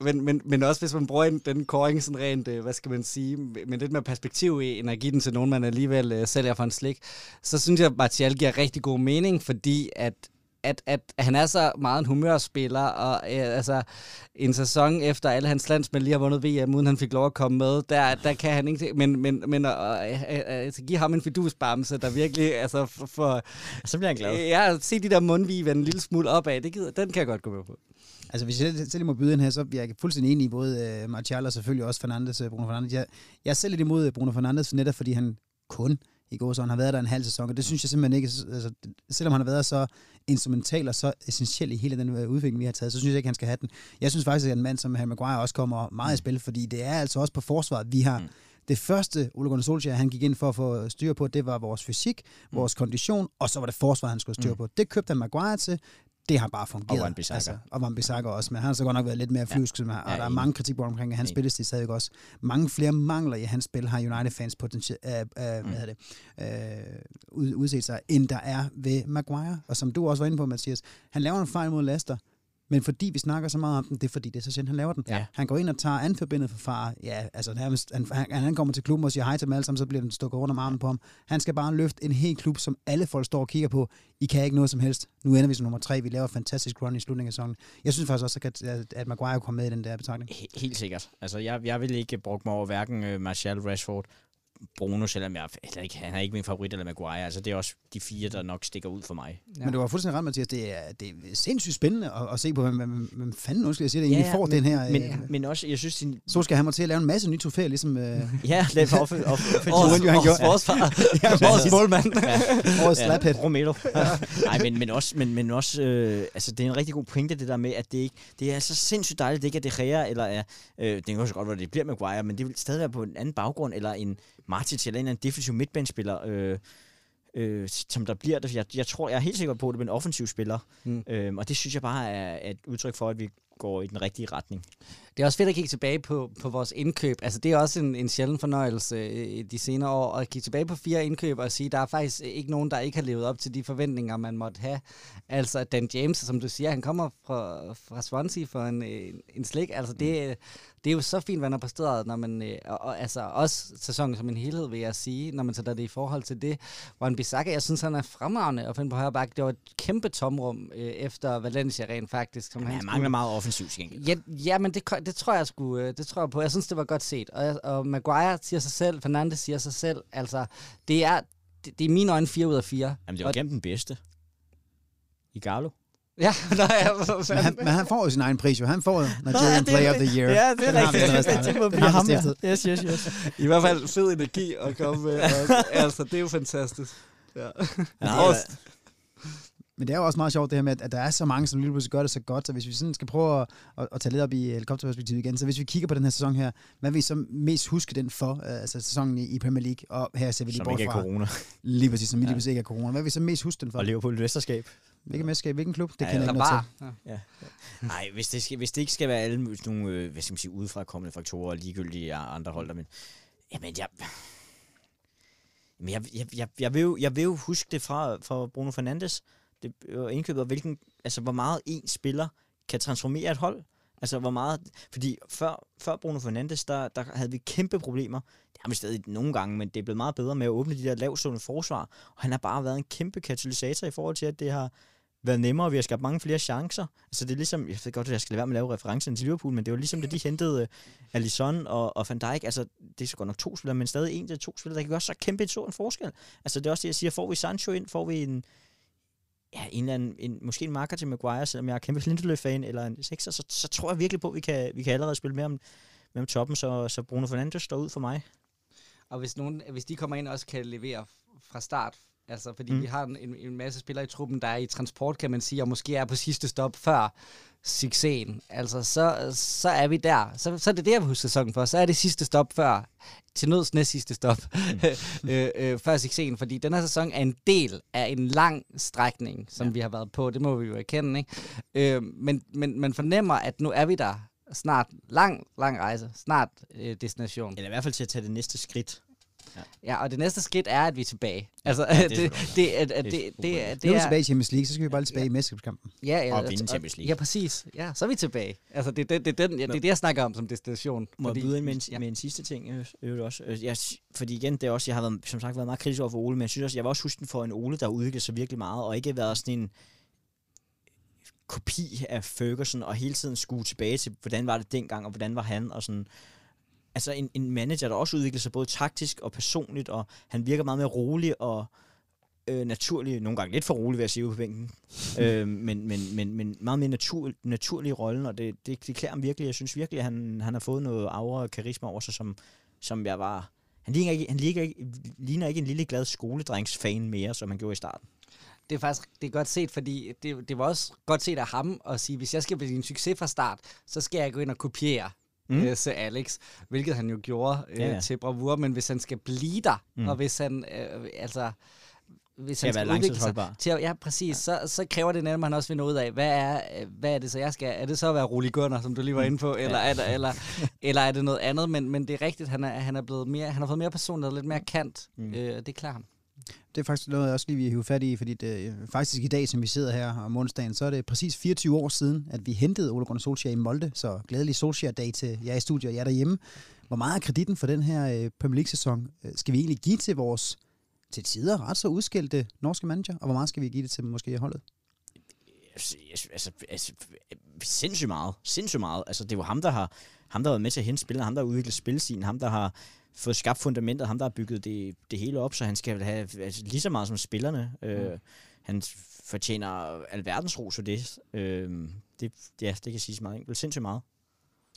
men, men, men også hvis man bruger den koring sådan rent, øh, hvad skal man sige, med lidt mere perspektiv i, end at give den til nogen, man alligevel uh, sælger for en slik, så synes jeg, at Martial giver rigtig god mening, fordi at at, at han er så meget en humørspiller, og øh, altså en sæson efter alle hans landsmænd lige har vundet VM, uden han fik lov at komme med, der, der kan han ikke... Men, men, men at øh, øh, øh, give ham en fidusbamse, der virkelig... Altså, for, for, så bliver han glad. Ja, se de der mundvige vende en lille smule opad, det gider, den kan jeg godt gå med på. Altså, hvis jeg selv må byde ind her, så er jeg fuldstændig enig i både uh, Martial og selvfølgelig også Fernandes, Bruno Fernandes. Jeg, jeg er selv lidt imod Bruno Fernandes, netop fordi han kun i går, så han har været der en halv sæson, og det synes jeg simpelthen ikke, altså, selvom han har været så instrumental og så essentiel i hele den øh, udvikling, vi har taget, så synes jeg ikke, han skal have den. Jeg synes faktisk, at en mand som Harry Maguire også kommer meget i spil, fordi det er altså også på forsvaret, vi har... Mm. Det første, Ole Gunnar Solskjaer, han gik ind for at få styr på, det var vores fysik, vores mm. kondition, og så var det forsvaret, han skulle styr mm. på. Det købte han Maguire til det har bare fungeret. Og Van Bissaka. Altså, og Van Bissaka også, men han har så godt nok været lidt mere flysk, ja. og ja, der er mange kritik omkring at hans spillestil stadig også. Mange flere mangler i hans spil har United-fans potentielt, uh, uh, mm. hvad det, uh, udset sig, end der er ved Maguire. Og som du også var inde på, Mathias, han laver en fejl mod Leicester, men fordi vi snakker så meget om den, det er fordi, det er så sjældent, han laver den. Ja. Han går ind og tager anforbindet for far. Ja, altså nærmest, han, han, han kommer til klubben og siger hej til dem alle sammen, så bliver den stukket rundt om armen på ham. Han skal bare løfte en hel klub, som alle folk står og kigger på. I kan ikke noget som helst. Nu ender vi som nummer tre. Vi laver fantastisk run i slutningen af sæsonen. Jeg synes faktisk også, at, at, Maguire kommer med i den der betragtning. Helt sikkert. Altså, jeg, jeg vil ikke bruge mig over hverken uh, Martial Rashford Bruno, selvom jeg eller ikke, han er ikke min favorit, eller Maguire. Altså, det er også de fire, der nok stikker ud for mig. Ja. Men du var fuldstændig ret, Mathias. Det er, det er sindssygt spændende at, at se på, hvem, hvem, hvem fanden nu skal jeg sige det, ja, egentlig får men, den her... Men, øh, men også, jeg synes... Din... Så skal han må til at lave en masse nye trofæer, ligesom... Øh, ja, det er for offensiv. Årets forsvar. Årets målmand. Årets slaphead. Romero. Nej, men, men også, men, men også øh, altså, det er en rigtig god pointe, det der med, at det ikke... Det er så sindssygt dejligt, det ikke er De Gea, eller er... Øh, det kan også godt være, det bliver Maguire, men det vil stadig være på en anden baggrund, eller en Martin eller en anden defensiv midtbanespiller, øh, øh, som der bliver det. Jeg, jeg tror, jeg er helt sikker på, at det bliver en offensiv spiller. Mm. Øh, og det synes jeg bare er, er et udtryk for, at vi går i den rigtige retning. Det er også fedt at kigge tilbage på, på vores indkøb. Altså, det er også en, en sjælden fornøjelse øh, de senere år, at kigge tilbage på fire indkøb og sige, at der er faktisk ikke nogen, der ikke har levet op til de forventninger, man måtte have. Altså, Dan James, som du siger, han kommer fra, fra Swansea for en, en, en slik. Altså, det, mm det er jo så fint, hvad han har præsteret, når man, øh, og, og, altså også sæsonen som en helhed, vil jeg sige, når man tager det i forhold til det. Juan Bissaka, jeg synes, han er fremragende at finde på højre bak. Det var et kæmpe tomrum øh, efter Valencia rent faktisk. Som ja, han mangler meget offensivt, Ja, ja, men det, det tror jeg sgu, øh, det tror jeg på. Jeg synes, det var godt set. Og, og Maguire siger sig selv, Fernandes siger sig selv, altså, det er, det, det er i mine øjne 4 ud af 4. Jamen, det var gennem den bedste. I Galo. Ja, nej, men, han, men han får jo sin egen pris, jo. Han får Nigerian ja, Player of the Year. Ja, det er rigtigt. Det må blive ham, ja. Yes, yes, yes. I hvert fald fed energi at komme med. altså, det er jo fantastisk. Ja. ja, Men det er jo også meget sjovt det her med, at- der er så mange, som lige pludselig gør det så godt, så hvis vi sådan skal prøve at, at, at tage lidt op i helikopterperspektivet igen, så hvis vi kigger på den her sæson her, hvad vil vi så mest huske den for, øh, altså sæsonen i, i Premier League, og her ser vi lige Som bort ikke er fra, corona. lige præcis, som lige præcis ikke er corona. Hvad vil vi så mest huske den for? Og Liverpool i mesterskab. Hvilken mesterskab, hvilken klub? Det Ja, kender jeg ikke noget bare. til. Ja. Ja. Nej, hvis det, skal, hvis det ikke skal være alle mulige- nogle, øh, hvad skal man sige, udefra kommende faktorer, og ligegyldige andre hold, der, men, jamen, jeg, jamen, jeg, jeg, jeg, jeg, vil jo, jeg vil jo huske det fra, fra Bruno Fernandes, det var indkøbet, og hvilken, altså, hvor meget en spiller kan transformere et hold. Altså, hvor meget... Fordi før, før Bruno Fernandes, der, der havde vi kæmpe problemer. Det har vi stadig nogle gange, men det er blevet meget bedre med at åbne de der lavstående forsvar. Og han har bare været en kæmpe katalysator i forhold til, at det har været nemmere, og vi har skabt mange flere chancer. Altså det er ligesom, jeg ved godt, at jeg skal lade være med at lave referencen til Liverpool, men det var ligesom, da de hentede øh, Alisson og, og Van Dijk, altså det er så godt nok to spillere, men stadig en til to spillere, der kan gøre så kæmpe en stor en forskel. Altså det er også det, jeg siger, får vi Sancho ind, får vi en, ja, en eller anden, en, måske en marker til Maguire, selvom jeg er kæmpe Lindeløf-fan, eller en sekser, så, så tror jeg virkelig på, at vi kan, vi kan allerede spille med om, med om toppen, så, så Bruno Fernandes står ud for mig. Og hvis, nogen, hvis de kommer ind og også kan levere fra start, altså fordi Mm. vi har en, en, masse spillere i truppen, der er i transport, kan man sige, og måske er på sidste stop før succesen, altså så, så er vi der. Så, så er det det, jeg vil huske sæsonen for. Så er det sidste stop før, til nøds næst sidste stop, mm. øh, øh, før succesen, fordi den her sæson er en del af en lang strækning, som ja. vi har været på. Det må vi jo erkende, ikke? Øh, men, men man fornemmer, at nu er vi der snart. Lang, lang rejse. Snart øh, destination. Eller i hvert fald til at tage det næste skridt. Ja, og det næste skridt er, at vi er tilbage. Altså, Ja, ja, det det, er det, det, godt det, det, Det er det, det, Nu er vi er... tilbage i Champions League, så skal vi bare lige tilbage i mesterskabskampen. Ja, ja, Og vinde Champions League. Ja, præcis. Ja, så er vi tilbage. Altså, det, det, det, den, ja, det er det, jeg snakker om som destination. Må jeg byde ind med en, ja. ja. med en sidste ting øh, også? Øh, Jeg, fordi igen, det er også, jeg har været, som sagt været meget kritisk over for Ole, men jeg synes også, jeg vil også huske den for en Ole, der har udviklet sig virkelig meget, og ikke været sådan en kopi af Ferguson, og hele tiden skue tilbage til, hvordan var det dengang, og hvordan var han, og sådan. Altså en, en manager, der også udvikler sig både taktisk og personligt, og han virker meget mere rolig og øh, naturlig, nogle gange lidt for rolig, vil jeg sige, på bænken, øh, men, men, men, men meget mere natur, naturlig i rollen, og det, det, det klæder ham virkelig. Jeg synes virkelig, at han, han har fået noget aura og karisma over sig, som, som jeg var... Han ligner ikke, han ligner ikke, ligner ikke en lille glad skoledrengsfan mere, som han gjorde i starten. Det er faktisk det er godt set, fordi det, det var også godt set af ham at sige, hvis jeg skal blive en succes fra start, så skal jeg gå ind og kopiere Mm. mm. øh, Sir Alex, hvilket han jo gjorde øh, Ja, ja, ja. ja. til bravur, men hvis han skal blive der, Mm. mm. og hvis han, øh, altså, hvis han skal udvikle sig, til at, ja, præcis, ja. Så, så kræver det netop, at han også nå ud af, hvad er, øh, hvad er det så, jeg skal, er det så at være Ruli Gunnar, som du lige var inde på, eller, er, det, eller, eller er det noget andet, men, men det er rigtigt, han er, han er blevet mere, han har fået mere personlighed, lidt mere kant, Mm. mm. øh, det klarer ham. Det er faktisk noget, jeg også lige vil hive fat i, fordi det, øh, faktisk i dag, som vi sidder her om onsdagen, så er det præcis 24 år siden, at vi hentede Ole Gunnar Solskjaer i Molde, så glædelig Solskjaer-dag til jer i studiet og jer derhjemme. Hvor meget af kreditten for den her øh, Premier League-sæson øh, skal vi egentlig give til vores til tider ret så udskældte norske manager, og hvor meget skal vi give det til måske holdet? Altså, altså, altså, sindssygt meget. Sindssygt meget. Altså, det var ham, der har, ham, der har været med til at hente spillerne, ham, der har udviklet spilsiden, ham, der har fået skabt fundamentet, ham, der har bygget det, det hele op, så han skal have altså, lige så meget som spillerne. Mm. Øh, han fortjener alverdens ros for det. Øh, det. Ja, det kan siges meget enkelt. Sindssygt meget.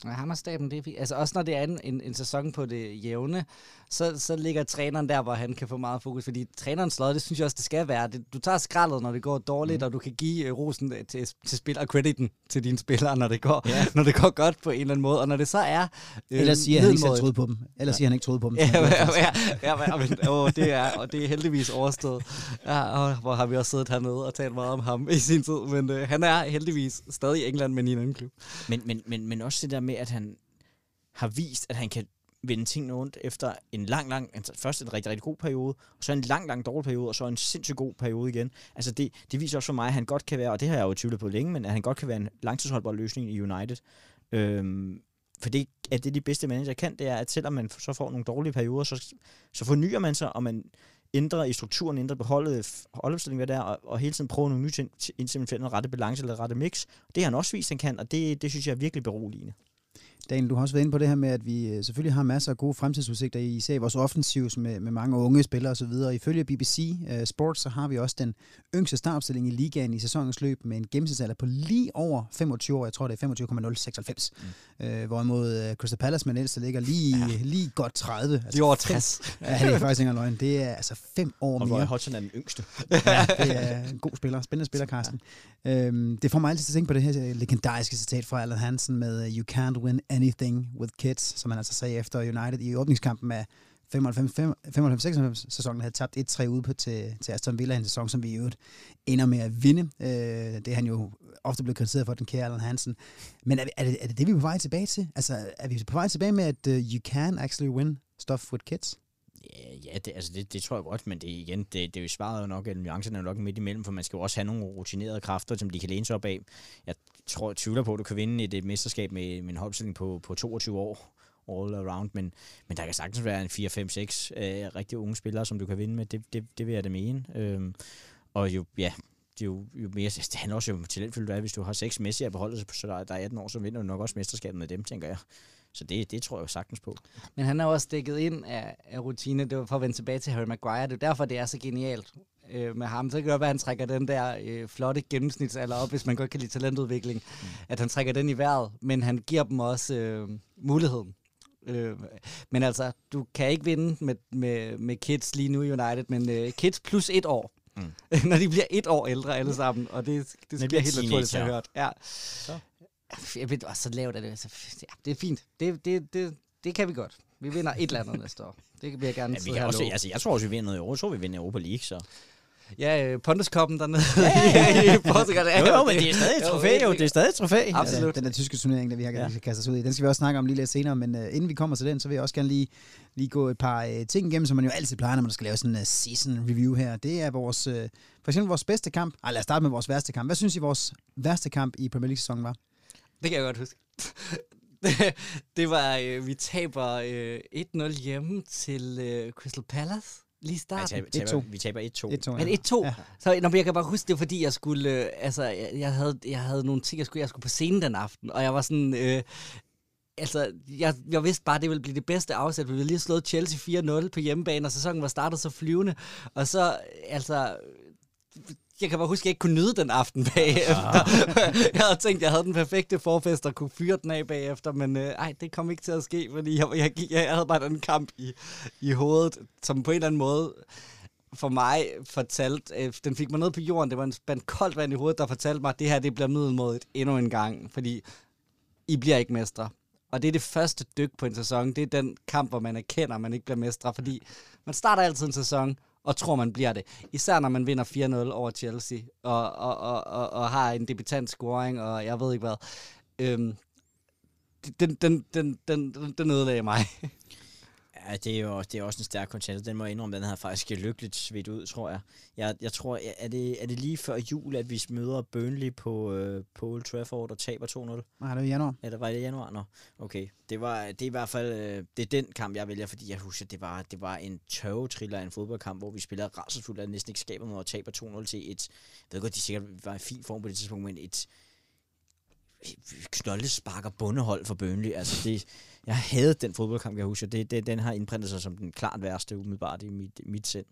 Ja, Hammerstaben, det er fint. Altså også når det er en, en, en sæson på det jævne, så, så ligger træneren der, hvor han kan få meget fokus. Fordi trænerens lod, det synes jeg også, det skal være. Det, du tager skraldet, når det går dårligt, mm. og du kan give uh, rosen til, til spil og crediten til dine spillere, når det, går, Ja. når det går godt på en eller anden måde. Og når det så er... Øh, Ellers siger han ikke selv troede på dem. Ellers siger han ikke troede på dem. Ja, ja, ja, ja, ja men, åh, det er, og det er heldigvis overstået. Ja, og hvor har vi også siddet hernede og talt meget om ham i sin tid, men øh, han er heldigvis stadig i England, men i en anden klub. Men, men, men, men også det der med, at han har vist, at han kan vende tingene rundt efter en lang, lang, altså først en rigtig, rigtig god periode, og så en lang, lang dårlig periode, og så en sindssygt god periode igen. Altså det, det viser også for mig, at han godt kan være, og det har jeg jo tvivlet på længe, men at han godt kan være en langtidsholdbar løsning i United. Øhm, for det er det, de bedste manager kan, det er, at selvom man så får nogle dårlige perioder, så, så fornyer man sig, og man ændrer i strukturen, ændrer på holdet, holdopstillingen, hvad der, og, og hele tiden prøver nogle nye ting, indtil man finder den rette balance eller rette mix. Det har han også vist, han kan, og det, det synes jeg er virkelig beroligende. Daniel, du har også været inde på det her med, at vi øh, selvfølgelig har masser af gode fremtidsudsigter, især i vores offensivs med, med mange unge spillere osv. Ifølge BBC uh, Sports, så har vi også den yngste startopstilling i ligaen i sæsonens løb med en gennemsnitsalder på lige over 25 år. Jeg tror, det er 25,096. Mm. Uh, hvorimod uh, Crystal Palace med ældste ligger lige, ja. lige godt 30. Altså Lige over 60. Ja, det er faktisk ikke løgn. Det er altså fem år Og mere. Hodgson er den yngste. Ja, det er en god spiller. Spændende spiller, Carsten. Ja. Øhm, det får mig altid til at tænke på det her legendariske citat fra Alan Hansen med uh, You can't win anything with kids, som han altså sagde efter United i åbningskampen af 95-96 sæsonen havde tabt 1-3 ude på til, til Aston Villa en sæson, som vi i øvrigt ender med at vinde. Øh, det er han jo ofte blevet kritiseret for, den kære Allan Hansen. Men er, er, det, er det det, vi er på vej tilbage til? Altså, er vi på vej tilbage med, at uh, you can actually win stuff with kids? Ja, ja det, altså det, det tror jeg godt, men det, igen, det, det er jo svaret jo nok, at nuancerne er jo nok midt imellem, for man skal jo også have nogle rutinerede kræfter, som de kan læne sig op af. Jeg tror, jeg tvivler på, at du kan vinde et, et mesterskab med, med en holdopstilling på, på 22 år all around, men, men der kan sagtens være en 4, 5, 6 øh, rigtig unge spillere, som du kan vinde med. Det, det, det vil jeg da mene. Øhm, og jo, ja, det er jo, jo mere, det handler også jo om talentfyldt, du er. Hvis du har seks Messi at beholde, så der, der er 18 år, så vinder du nok også mesterskabet med dem, tænker jeg. Så det, det tror jeg jo sagtens på. Men han er også dækket ind af, af rutine. Det var for at vende tilbage til Harry Maguire. Det er derfor, det er så genialt øh, med ham. Så kan det godt være, at han trækker den der øh, flotte gennemsnitsalder op, hvis man godt kan lide talentudvikling. Mm. At han trækker den i vejret, men han giver dem også øh, muligheden. Øh, men altså, du kan ikke vinde med, med, med kids lige nu i United, men øh, kids plus et år. Mm. Når de bliver et år ældre alle sammen, og det, det, det bliver helt naturligt, at hørt. Ja. Så. Jeg ved, så lavt er det. Altså, ja, det er fint. Det, det, det, det kan vi godt. Vi vinder et eller andet næste år. Det vil jeg gerne ja, vi kan også, altså, Jeg tror også, vi vinder noget i år. Tror, vi vinder Europa League, så... Ja, øh, Pontus-koppen dernede ja. i Portugal. jo, jo, men det er stadig et trofæ, jo. Det er stadig et trofæ. Absolut. Ja, den der tyske turnering, der vi har ja. kastet os ud i, den skal vi også snakke om lige lidt senere, men uh, inden vi kommer til den, så vil jeg også gerne lige, lige gå et par uh, ting igennem, som man jo altid plejer, når man skal lave sådan en uh, season review her. Det er vores, uh, for eksempel vores bedste kamp. Ej, lad os starte med vores værste kamp. Hvad synes I, vores værste kamp i Premier League-sæsonen var? Det kan jeg godt huske. det var, øh, vi taber øh, 1-0 hjemme til øh, Crystal Palace lige starten. Ja, taber, taber, vi taber 1-2. 1-2, ja. 1-2? Ja. Så når, jeg kan bare huske det, fordi jeg skulle, øh, altså, jeg, jeg, havde, jeg havde nogle ting, jeg skulle, jeg skulle på scenen den aften, og jeg var sådan, øh, altså, jeg, jeg vidste bare, det ville blive det bedste afsæt. Vi ville lige slået Chelsea 4-0 på hjemmebane, og sæsonen var startet så flyvende. Og så, altså, jeg kan bare huske, at jeg ikke kunne nyde den aften bagefter. Jeg havde tænkt, at jeg havde den perfekte forfest og kunne fyre den af bagefter, men øh, ej, det kom ikke til at ske, fordi jeg, jeg, jeg havde bare den kamp i, i hovedet, som på en eller anden måde for mig fortalt, øh, den fik mig ned på jorden, det var en spand koldt vand i hovedet, der fortalte mig, at det her det bliver middelmådigt endnu en gang, fordi I bliver ikke mestre. Og det er det første dyk på en sæson. Det er den kamp, hvor man erkender, at man ikke bliver mestre, fordi man starter altid en sæson, og tror, man bliver det. Især når man vinder 4-0 over Chelsea, og, og, og, og, og har en debutant scoring, og jeg ved ikke hvad. Øhm, den, den, den, den, den ødelagde mig. Ja, det er jo det er også en stærk kontakt. Den må jeg indrømme, den har faktisk lykkeligt svedt ud, tror jeg. Jeg, jeg tror, er det, er det lige før jul, at vi møder Burnley på, øh, på Old Trafford og taber 2-0? Nej, det var i januar. Ja, det var det i januar? Nå, okay. Det, var, det er i hvert fald øh, det er den kamp, jeg vælger, fordi jeg husker, det var, det var en tørvetriller af en fodboldkamp, hvor vi spiller rædselsfuldt, at næsten ikke skaber noget og taber 2-0 til et, jeg ved godt, de sikkert var i fin form på det tidspunkt, men et, knolde sparker bundehold for Burnley. Altså det, jeg havde den fodboldkamp, jeg husker. Det, det, den har indprintet sig som den klart værste umiddelbart i mit, mit sind.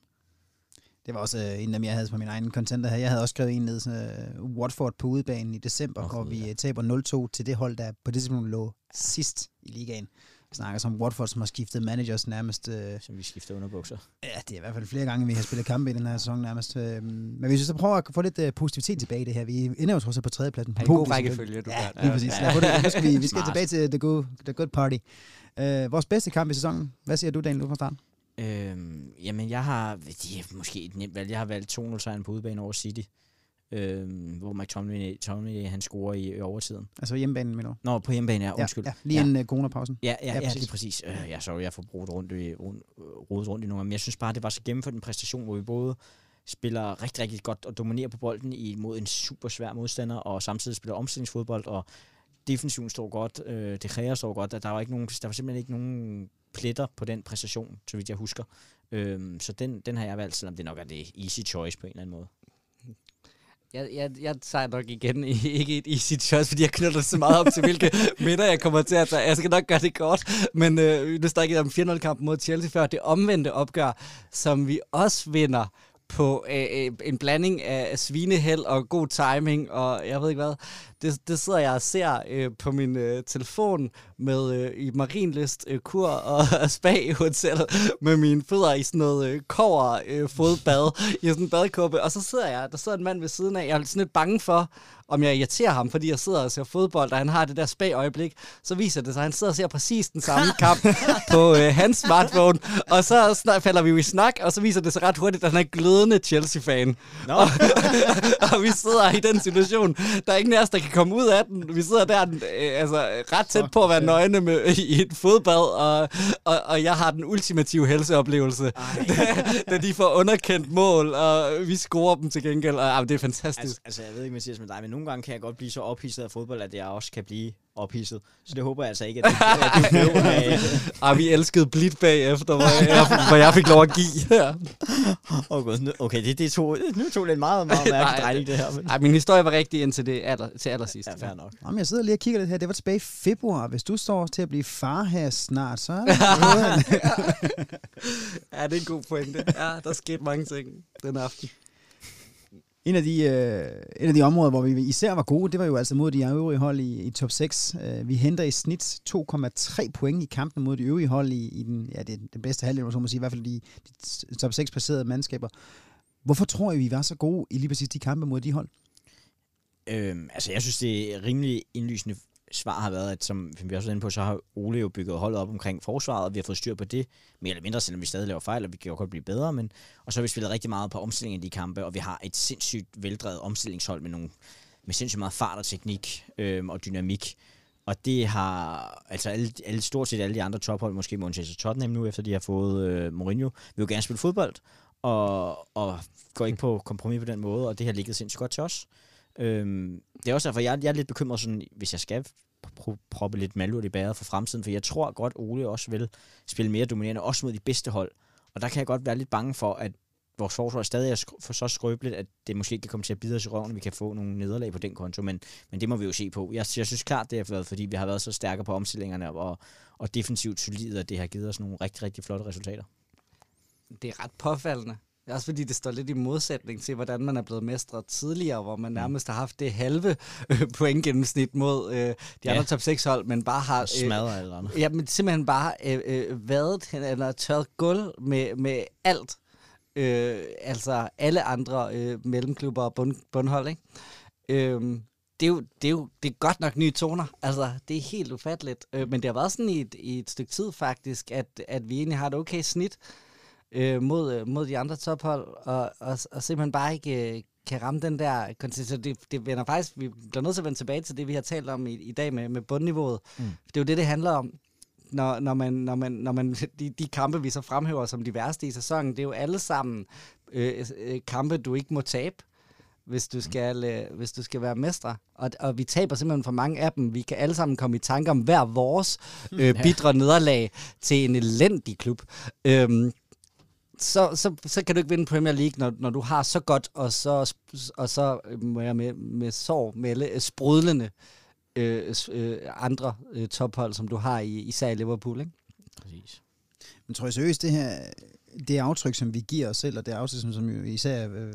Det var også øh, en af dem, jeg havde på min egen contenter her. Jeg havde også skrevet en ned, sådan, uh, Watford på udebanen i december, oh, hvor vi ja. taber 0-2 til det hold, der på det tidspunkt lå sidst i ligaen. Vi snakker som Watford, som har skiftet managers nærmest. Øh, som vi skifter underbukser. Ja, det er i hvert fald flere gange, vi har spillet kampe i den her sæson nærmest. Øh, men hvis vi så prøver at få lidt uh, positivitet tilbage i det her. Vi ender jo trods alt på tredjepladsen. På en god rækkefølge, du ja, lige præcis. Ja. Ja. Nu skal vi, vi skal tilbage til the good, the good party. Uh, vores bedste kamp i sæsonen. Hvad siger du, Daniel, du fra starten? Øhm, jamen, jeg har, det er måske et nemt valg, jeg har valgt 2-0 sejren på udebane over City. Øhm, hvor McTominay Tommy, han scorer i, i overtiden. Altså hjemmebanen, mener du? Nå, på hjemmebane, ja, undskyld. Ja, ja. lige ja. inden uh, coronapausen. Ja, ja, ja, ja, lige præcis. Øh, ja, sorry, jeg får brugt rundt i, rundt, rodet rundt i nogle men jeg synes bare, det var så gennemført en præstation, hvor vi både spiller rigtig, rigtig godt og dominerer på bolden i, mod en super svær modstander, og samtidig spiller omstillingsfodbold, og defensiven står godt, øh, det kræver står godt, at der var, ikke nogen, der var simpelthen ikke nogen pletter på den præstation, så vidt jeg husker. Øhm, så den, den har jeg valgt, selvom det nok er det easy choice på en eller anden måde. Jeg, jeg, jeg tager nok igen i, ikke i sit shots, fordi jeg knytter så meget op til, hvilke midter jeg kommer til at tage. Jeg skal nok gøre det godt, men øh, nu snakkede jeg om 4-0-kampen mod Chelsea før. Det omvendte opgør, som vi også vinder på øh, øh, en blanding af svineheld og god timing, og jeg ved ikke hvad. Det, det sidder jeg og ser øh, på min øh, telefon med øh, i Marienlyst øh, kur og spa hotel med mine fødder i sådan noget øh, kover øh, fodbad i sådan en badekåbe, og så sidder jeg, der sidder en mand ved siden af, jeg er sådan lidt bange for, om jeg irriterer ham, fordi jeg sidder og ser fodbold, og han har det der spag-øjeblik, så viser det sig, at han sidder og ser præcis den samme kamp på øh, hans smartphone, og så snak, falder vi jo i snak, og så viser det sig ret hurtigt, at han er glødende Chelsea-fan. Nå. Og, og vi sidder i den situation, der er ingen af os, der kan komme ud af den. Vi sidder der øh, altså, ret tæt på at være nøgne med, i et fodbad, og, og, og jeg har den ultimative helseoplevelse, da, da de får underkendt mål, og vi scorer dem til gengæld, og ah, det er fantastisk. Altså, altså, jeg ved ikke, Mathias, med dig, men nogle gange kan jeg godt blive så ophidset af fodbold, at jeg også kan blive ophidset. Så det håber jeg altså ikke, at det, at det blev. Ah, vi elskede blidt bagefter, hvor jeg, hvor jeg fik lov at give. Ja. Oh, God. Nu- Okay, det, det tog, nu tog det en meget, meget mærkelig drejning, det her. Men... Ej, min historie var rigtig indtil det aller, til allersidst. Ja, fair nok. Jamen, jeg sidder lige og kigger lidt her. Det var tilbage i februar. Hvis du står til at blive far her snart, så er det Ja, det er en god pointe. Ja, der skete mange ting den aften. En af, de, øh, en af de områder, hvor vi især var gode, det var jo altså mod de øvrige hold i, i top 6. Øh, vi henter i snit 2,3 point i kampen mod de øvrige hold i, i den, ja, det den bedste halvdel, så må man sige, i hvert fald de, de top 6 placerede mandskaber. Hvorfor tror I, vi var så gode i lige præcis de kampe mod de hold? Øhm, altså, jeg synes, det er rimelig indlysende svar har været, at som vi også var inde på, så har Ole jo bygget holdet op omkring forsvaret, og vi har fået styr på det, mere eller mindre, selvom vi stadig laver fejl, og vi kan jo godt blive bedre, men, og så har vi spillet rigtig meget på omstillingen i de kampe, og vi har et sindssygt veldrevet omstillingshold med, nogle, med sindssygt meget fart og teknik øhm, og dynamik. Og det har, altså alle, alle, stort set alle de andre tophold, måske Manchester Tottenham nu, efter de har fået øh, Mourinho, vil jo gerne spille fodbold, og, og går ikke på kompromis på den måde, og det har ligget sindssygt godt til os. Øhm, det er også derfor, jeg, jeg er lidt bekymret, sådan, hvis jeg skal pr- proppe lidt malurt i bæret for fremtiden, for jeg tror godt, Ole også vil spille mere dominerende, også mod de bedste hold. Og der kan jeg godt være lidt bange for, at vores forsvar stadig er for så skrøbeligt, at det måske ikke kan komme til at bide os i røven, vi kan få nogle nederlag på den konto, men, men det må vi jo se på. Jeg, jeg synes klart, det har været, fordi vi har været så stærke på omstillingerne, og, og defensivt solide, at det har givet os nogle rigtig, rigtig flotte resultater. Det er ret påfaldende. Det er også fordi, det står lidt i modsætning til, hvordan man er blevet mestre tidligere, hvor man nærmest har haft det halve øh, pointgennemsnit mod øh, de Ja. andre top 6 hold, men bare har... Og smadre eller andet. Ja, men simpelthen bare øh, øh, vadet eller tørt gulv med, med alt. Øh, altså alle andre øh, mellemklubber og bund, bundhold, ikke? Øh, det er, jo, det, er jo det er godt nok nye toner. Altså, det er helt ufatteligt. Øh, men det har været sådan i et, i et stykke tid faktisk, at, at vi egentlig har et okay snit øh, mod, øh, mod de andre tophold, og, og, og simpelthen bare ikke øh, kan ramme den der konsistens. Det, det vender faktisk, vi bliver nødt til at vende tilbage til det, vi har talt om i, i dag med, med bundniveauet. Mm. Det er jo det, det handler om. Når, når man, når man, når man de, de kampe, vi så fremhæver som de værste i sæsonen, det er jo alle sammen øh, øh, kampe, du ikke må tabe hvis du skal, øh, hvis du skal være mestre. Og, og vi taber simpelthen for mange af dem. Vi kan alle sammen komme i tanke om hver vores øh, bidre nederlag til en elendig klub. Øhm, så, så, så kan du ikke vinde Premier League, når, når du har så godt, og så, og så øh, må jeg med, med sorg melde, øh, sprudlende øh, øh, andre øh, tophold, som du har i, især i Liverpool. Ikke? Præcis. Men tror jeg seriøst, det her det aftryk, som vi giver os selv, og det aftryk, som, som især øh,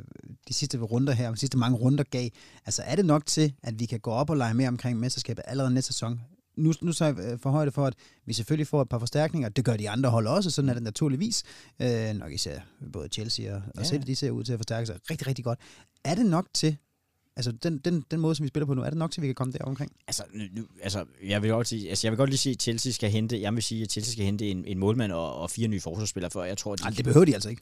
de sidste runder her, de sidste mange runder gav, altså er det nok til, at vi kan gå op og lege mere omkring mesterskabet allerede næste sæson? Nu, nu så jeg øh, for højde for, at vi selvfølgelig får et par forstærkninger. Det gør de andre hold også, sådan er det naturligvis. Øh, nok især både Chelsea og, og Ja. City, de ser ud til at forstærke sig rigtig, rigtig godt. Er det nok til, altså den, den, den måde, som vi spiller på nu, er det nok til, at vi kan komme der omkring? Altså, nu, altså, jeg vil godt sige, altså, jeg vil godt lige sige, at Chelsea skal hente, jeg vil sige, at Chelsea skal hente en, en målmand og, og fire nye forsvarsspillere, for jeg tror, at de... Nej, det behøver de altså ikke.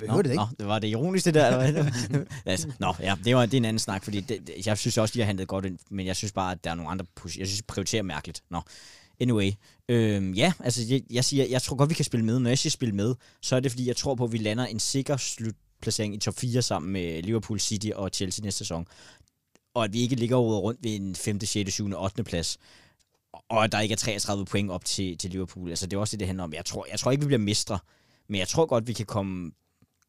Det behøver det ikke. Nå, det var det ironisk, det der. Eller hvad? altså, nå, ja, det, var, det er en anden snak, fordi det, det, jeg synes også, de har hentet godt ind, men jeg synes bare, at der er nogle andre... pos- Jeg synes, de prioriterer mærkeligt. Nå, anyway. Øhm, ja, altså, jeg, jeg, siger, jeg tror godt, vi kan spille med. Når jeg siger spille med, så er det, fordi jeg tror på, at vi lander en sikker slutplacering i top 4 sammen med Liverpool City og Chelsea næste sæson. Og at vi ikke ligger over rundt ved en 5., 6., 7., 8. plads og at der ikke er 33 point op til, til Liverpool. Altså, det er også det, det handler om. Jeg tror, jeg tror ikke, vi bliver mestre, men jeg tror godt, vi kan komme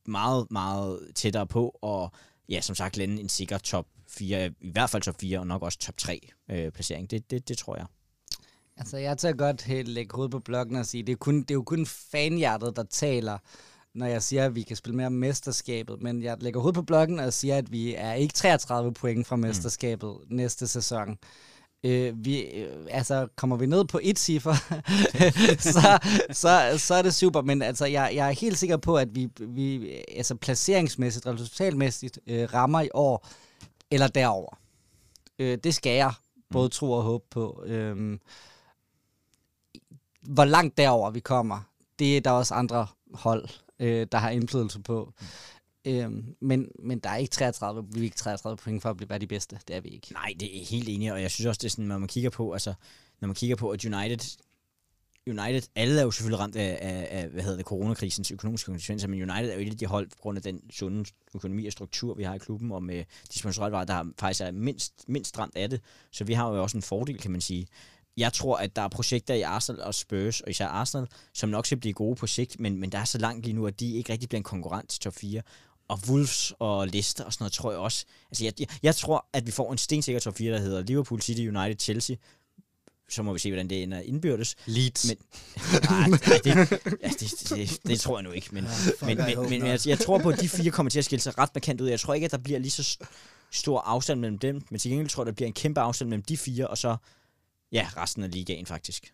meget, meget tættere på, og ja, som sagt, lande en sikker top 4, i hvert fald top 4, og nok også top 3 øh, placering. Det, det, det tror jeg. Altså, jeg tager godt helt lægge hovedet på blokken og sige, det er, kun, det er jo kun fanhjertet, der taler, når jeg siger, at vi kan spille mere om mesterskabet. Men jeg lægger hovedet på blokken og siger, at vi er ikke 33 point fra mesterskabet mm. næste sæson. Øh, vi, øh, altså, kommer vi ned på et ciffer, så, så, så er det super. Men altså, jeg, jeg er helt sikker på, at vi, vi altså, placeringsmæssigt, resultatmæssigt øh, rammer i år eller derover. Øh, det skal jeg både mm. tro og håbe på. Øh, hvor langt derover vi kommer, det er der også andre hold, øh, der har indflydelse på. Mm. Øhm, men, men der er ikke 33, vi er ikke 33 point for at blive være de bedste. Det er vi ikke. Nej, det er helt enig, og jeg synes også, det er sådan, når man kigger på, altså, når man kigger på, at United, United, alle er jo selvfølgelig ramt af, af, af hvad hedder det, coronakrisens økonomiske konsekvenser, men United er jo et af de hold, på grund af den sunde økonomi og struktur, vi har i klubben, og med de sponsorretvarer, der faktisk er mindst, mindst ramt af det. Så vi har jo også en fordel, kan man sige jeg tror, at der er projekter i Arsenal og Spurs, og især Arsenal, som nok skal blive gode på sigt, men, men der er så langt lige nu, at de ikke rigtig bliver en konkurrent til top 4. Og Wolves og Leicester og sådan noget, tror jeg også. Altså, jeg, jeg, jeg tror, at vi får en stensikker top 4, der hedder Liverpool, City, United, Chelsea. Så må vi se, hvordan det ender indbyrdes. Leeds. Men, nej, nej det, ja, det, det, det, det, tror jeg nu ikke. Men, ja, men, men, men altså, jeg tror på, at de fire kommer til at skille sig ret markant ud. Jeg tror ikke, at der bliver lige så stor afstand mellem dem, men til gengæld tror jeg, at der bliver en kæmpe afstand mellem de fire, og så Ja, resten af ligaen faktisk.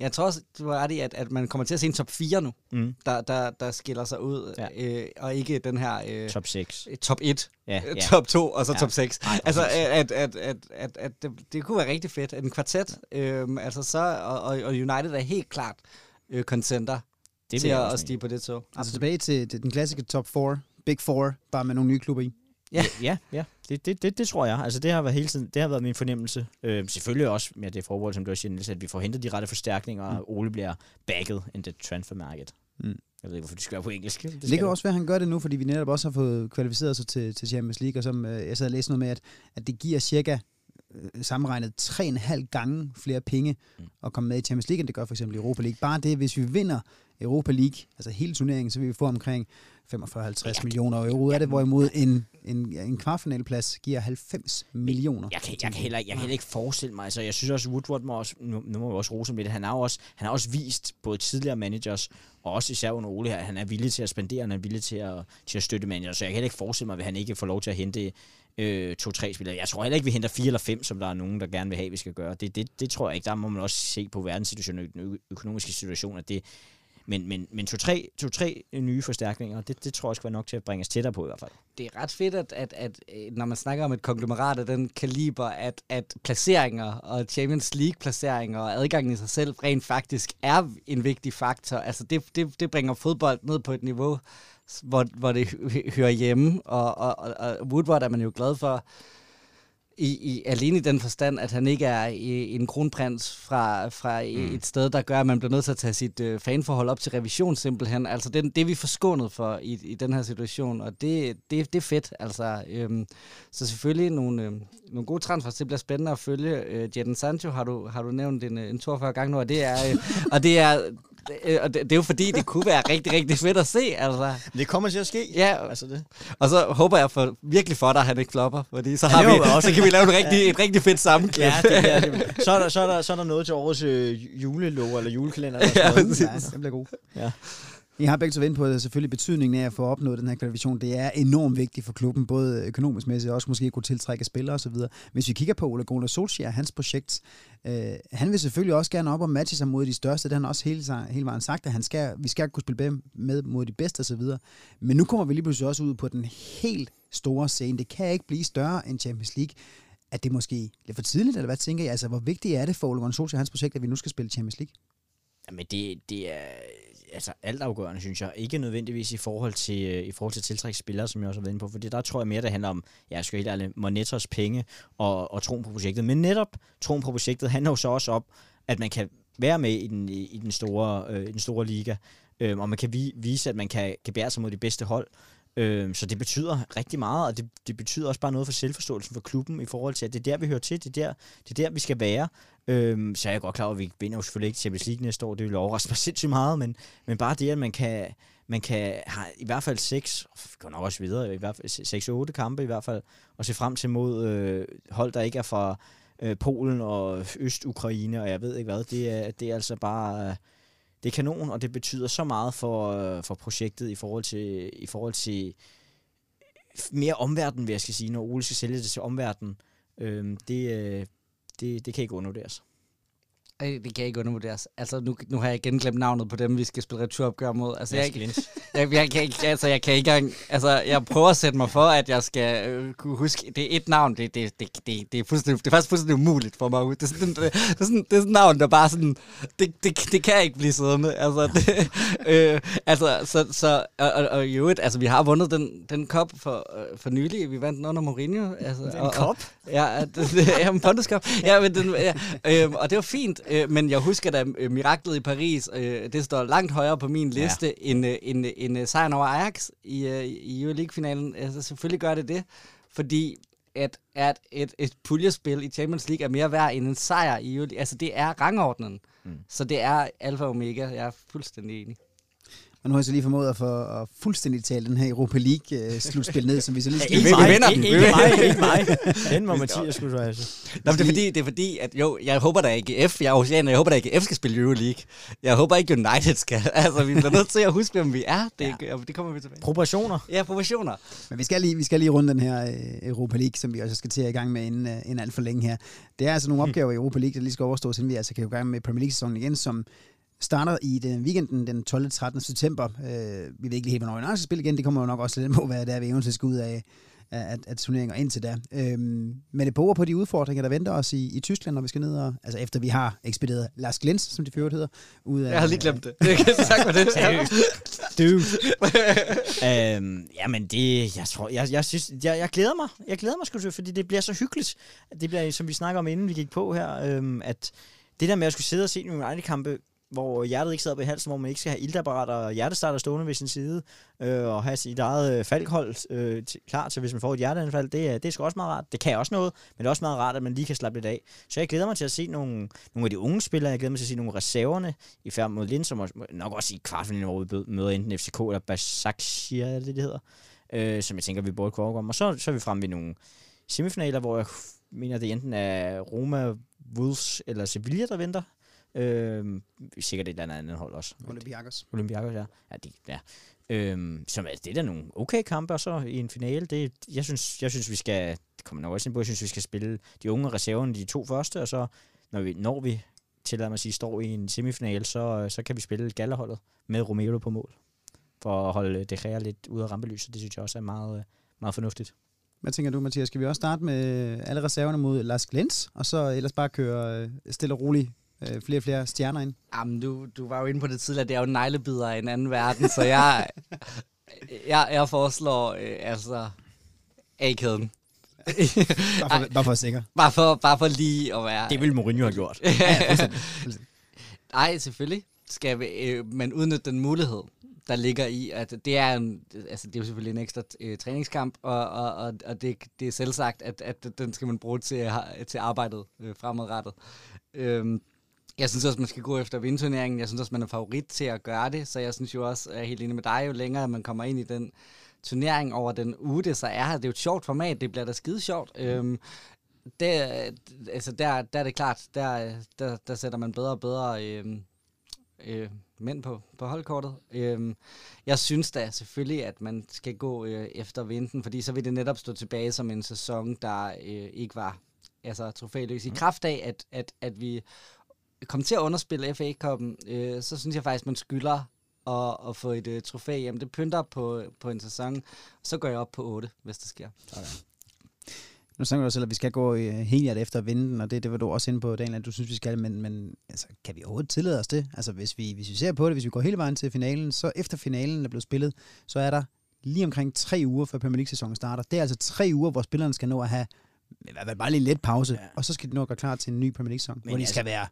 Jeg tror også, du var ret i, at, at man kommer til at se en top 4 nu, mm. der, der, der skiller sig ud, ja. øh, og ikke den her... Øh, top 6. Top 1, ja, ja. top 2, og så ja. top 6. Ej, altså, at, at, at, at, at det, det kunne være rigtig fedt. En kvartet, øh, altså så, og, og United er helt klart øh, contender det til at, at stige på det tog. Altså tilbage til den klassiske top 4, Big Four, bare med nogle nye klubber i. Ja, ja, ja. Det, det, det, det tror jeg. Altså, det har været hele tiden, det har været min fornemmelse. Øh, selvfølgelig også med det forbehold, som du også siger, Niels, at vi får hentet de rette forstærkninger, og mm. Ole bliver backet in the transfer market. Mm. Jeg ved ikke, hvorfor det skal være på engelsk. Det, det kan også være, at han gør det nu, fordi vi netop også har fået kvalificeret sig til, til Champions League, og som øh, jeg sad og læste noget med, at, at det giver cirka øh, sammenregnet 3,5 gange flere penge mm. at komme med i Champions League, end det gør for eksempel i Europa League. Bare det, hvis vi vinder Europa League, altså hele turneringen, så vil vi få omkring 45-50 millioner euro. Ja, er det, hvorimod en, en, en kvartfinalplads giver 90 millioner. Jeg kan, jeg kan, heller, jeg kan heller ikke forestille mig, altså jeg synes også, Woodward må også, nu, nu må vi også rose med lidt, han har også, han har også vist både tidligere managers, og også især under Ole her, at han er villig til at spendere, han er villig til at, til at støtte managers, så jeg kan heller ikke forestille mig, at han ikke får lov til at hente øh, to-tre spillere. Jeg tror heller ikke, vi henter fire eller fem, som der er nogen, der gerne vil have, vi skal gøre. Det, det, det tror jeg ikke. Der må man også se på verdenssituationen den økonomiske situation, at det, men, men, men to-tre to, tre nye forstærkninger, det, det tror jeg skal være nok til at bringe os tættere på i hvert fald. Det er ret fedt, at, at, at øh, når man snakker om et konglomerat af den kaliber, at, at placeringer og Champions League-placeringer og adgangen i sig selv rent faktisk er en vigtig faktor. Altså det, det, det bringer fodbold ned på et niveau, hvor, hvor det hører hjemme, og, og, og Woodward er man jo glad for i, i, alene i den forstand, at han ikke er i, en kronprins fra, fra mm. et sted, der gør, at man bliver nødt til at tage sit øh, fanforhold op til revision simpelthen. Altså det, det er vi forskånet for i, i den her situation, og det, det, det er fedt. Altså, øhm, så selvfølgelig nogle, øh, nogle gode transfers. Det bliver spændende at følge. Øh, Jadon Sancho har du, har du nævnt en, en 42 gange nu, og det er, øh, og det er Øh, og det, det er jo fordi, det kunne være rigtig, rigtig fedt at se. Altså. Det kommer til at ske. Ja, altså det. og så håber jeg for, virkelig for dig, at han ikke flopper, fordi så, har ja, vi, også. så kan vi lave en rigtig, et rigtig fedt sammenklip. Ja, det, ja, det, så, er der, så, er der, så er der noget til årets øh, julelov eller julekalender. Eller ja, ja, det bliver god. Ja. I har begge to vendt på det, selvfølgelig betydningen af at få opnået den her kvalifikation. Det er enormt vigtigt for klubben, både økonomisk mæssigt og også måske kunne tiltrække spillere osv. Hvis vi kigger på Ole Gunnar Solskjaer, hans projekt, øh, han vil selvfølgelig også gerne op og matche sig mod de største. Det har han også hele, hele vejen sagt, at han skal, vi skal kunne spille med mod de bedste osv. Men nu kommer vi lige pludselig også ud på den helt store scene. Det kan ikke blive større end Champions League at det måske lidt for tidligt, eller hvad tænker I? Altså, hvor vigtigt er det for Ole Gunnar Solskjaer hans projekt, at vi nu skal spille Champions League? Jamen, det, det er altså altafgørende, synes jeg. Ikke nødvendigvis i forhold til, øh, i forhold til tiltrække spillere, som jeg også har været inde på, for der tror jeg mere, det handler om, ja, jeg skal helt ærligt, Monetos penge og, og troen på projektet. Men netop troen på projektet handler jo så også om, at man kan være med i den, i den, store, øh, i den store liga, øh, og man kan vi, vise, at man kan, kan bære sig mod de bedste hold. Øh, så det betyder rigtig meget, og det, det betyder også bare noget for selvforståelsen for klubben i forhold til, at det er der, vi hører til, det er der, det er der vi skal være. Øh, så er jeg godt klar over, at vi vinder jo selvfølgelig ikke Champions League næste år, det vil overraske mig sindssygt meget, men, men bare det, at man kan, man kan have i hvert fald 6, går nok også videre, i hvert fald 6-8 kampe i hvert fald, og se frem til mod øh, hold, der ikke er fra øh, Polen og Øst-Ukraine, og jeg ved ikke hvad. Det er, det er altså bare... Øh, det er kanon, og det betyder så meget for, øh, for projektet i forhold til, i forhold til mere omverden, vil jeg skal sige, når Ole skal sælge det til omverdenen. Øh, det, øh, det, det kan ikke undervurderes. Det kan ikke undervurderes. Altså, nu, nu har jeg igen glemt navnet på dem, vi skal spille returopgør mod. Altså, jeg, jeg, jeg, jeg, kan ikke, altså, jeg kan ikke engang... Altså, jeg prøver at sætte mig for, at jeg skal øh, kunne huske... Det er et navn, det, det, det, det, det, er, fuldstændig, det er faktisk fuldstændig umuligt for mig. Det er sådan, det, det, er sådan, det er sådan et navn, der bare sådan... Det, det, det kan ikke blive siddende. Altså, det, øh, altså så, så og, og, og jo, altså, vi har vundet den, den kop for, øh, for nylig. Vi vandt den under Mourinho. Altså, den og, kop? Og, ja, det, det, ja, en Pondus Cup. Ja, men den, ja, øh, og det var fint. Øh, men jeg husker da øh, miraklet i Paris, øh, det står langt højere på min liste ja. end, øh, end, end øh, sejren over Ajax i, øh, i Euroleague-finalen. Altså selvfølgelig gør det det, fordi at, at et, et puljespil i Champions League er mere værd end en sejr i Euroleague. Altså det er rangordnen. Mm. Så det er alfa og omega. Jeg er fuldstændig enig. Og nu har jeg så lige formået at få at fuldstændig tale den her Europa League-slutspil ned, som vi så lige skal... Ikke vi vinder den. ikke, ikke mig, ikke mig. Den må Mathias skulle så altså. Nå, det er fordi, det er fordi, at jo, jeg håber, der er AGF. Jeg er oceaner, jeg håber, der er AGF skal spille Euroleague. Jeg håber ikke, United skal. Altså, vi bliver nødt til at huske, hvem vi er. Det, ja. det kommer vi tilbage. Proportioner. Ja, proportioner. Men vi skal lige, vi skal lige runde den her øh, Europa League, som vi også skal til at i gang med inden, øh, inden alt for længe her. Det er altså nogle opgaver i Europa League, der lige skal overstås, inden vi altså kan gå i gang med Premier League-sæsonen igen, som starter i den weekenden den 12. 13. september. Øh, vi ved ikke lige helt, hvornår vi skal spille igen. Det kommer jo nok også lidt på, hvad det er, vi eventuelt skal ud af, af, af turneringer indtil da. Øhm, men det boger på de udfordringer, der venter os i, i Tyskland, når vi skal ned og, altså efter vi har ekspederet Lars Glens, som det ført hedder, ud af... Jeg har lige glemt det. Det kan jeg sagt for det. Dude. øhm, jamen det, jeg tror, jeg, jeg, synes, jeg, jeg glæder mig. Jeg glæder mig sgu til, fordi det bliver så hyggeligt. Det bliver, som vi snakker om inden vi gik på her, øhm, at det der med at skulle sidde og se nogle United-kampe, hvor hjertet ikke sidder på halsen, hvor man ikke skal have iltapparater og hjertestarter stående ved sin side, øh, og have sit eget øh, falkhold øh, til, klar til, hvis man får et hjerteanfald. Det, er, det er sgu også meget rart. Det kan også noget, men det er også meget rart, at man lige kan slappe lidt af. Så jeg glæder mig til at se nogle, nogle af de unge spillere. Jeg glæder mig til at se nogle reserverne i færd mod Lind, som også, nok også i kvartfinalen, hvor vi møder enten FCK eller Basaksehir, eller det det, hedder, øh, som jeg tænker, vi burde kunne overkomme. Og så, så er vi fremme ved nogle semifinaler, hvor jeg mener, det enten er Roma, Wolves eller Sevilla, der venter. Øh, sikkert et eller andet hold også. Olympiakos. Olympiakos, ja. Ja, de, ja. Øhm, som altså, det er da nogle okay kampe, og så i en finale. Det, jeg, synes, jeg synes, vi skal, det kommer nok også ind på, jeg synes, vi skal spille de unge reserven de to første, og så når vi, når vi tillader mig at sige, står i en semifinale, så, så kan vi spille gallerholdet med Romero på mål. For at holde det Gea lidt ude af rampelyset. Det synes jeg også er meget, meget fornuftigt. Hvad tænker du, Mathias? Skal vi også starte med alle reserverne mod Lars Glens, og så ellers bare køre øh, stille og roligt øh, flere og flere stjerner ind? Jamen, du, du var jo inde på det tidligere, det er jo neglebider i en anden verden, så jeg, jeg, jeg foreslår øh, altså A-kæden. bare, for, bare for at sikre. Bare for, bare for lige at være... Det ville Mourinho have gjort. Nej, selvfølgelig skal vi, øh, man udnytte den mulighed, der ligger i, at det er, en, altså det er jo selvfølgelig en ekstra øh, træningskamp, og, og, og, og det, det er selvsagt, at, at den skal man bruge til, til arbejdet øh, fremadrettet. Øhm, jeg synes også, man skal gå efter vindturneringen. Jeg synes også, man er favorit til at gøre det, så jeg synes jo også, jeg er helt enig med dig, jo længere man kommer ind i den turnering over den uge, det så er her. Det er jo et sjovt format, det bliver da skide sjovt. Øhm, det, altså der, der er det klart, der, der, der sætter man bedre og bedre øhm, øh, mænd på, på holdkortet. Øhm, jeg synes da selvfølgelig, at man skal gå øh, efter vinden, fordi så vil det netop stå tilbage som en sæson, der øh, ikke var altså trofæløs. I kraft af, at, at, at vi kom til at underspille FA-koppen, øh, så synes jeg faktisk, man skylder at, at få et øh, trofæ hjem. Det pynter på, på en sæson, så går jeg op på 8, hvis det sker. Okay. Nu snakker du selv, at vi skal gå øh, helt efter at vinde den, og det, det var du også inde på, Daniel, at du synes, vi skal, men, men altså, kan vi overhovedet tillade os det? Altså, hvis vi, hvis vi ser på det, hvis vi går hele vejen til finalen, så efter finalen er blevet spillet, så er der lige omkring tre uger, før Premier League-sæsonen starter. Det er altså tre uger, hvor spillerne skal nå at have i hvert fald bare lige let pause, ja. og så skal de nå at gøre klar til en ny Premier League-sæson, hvor de altså, skal være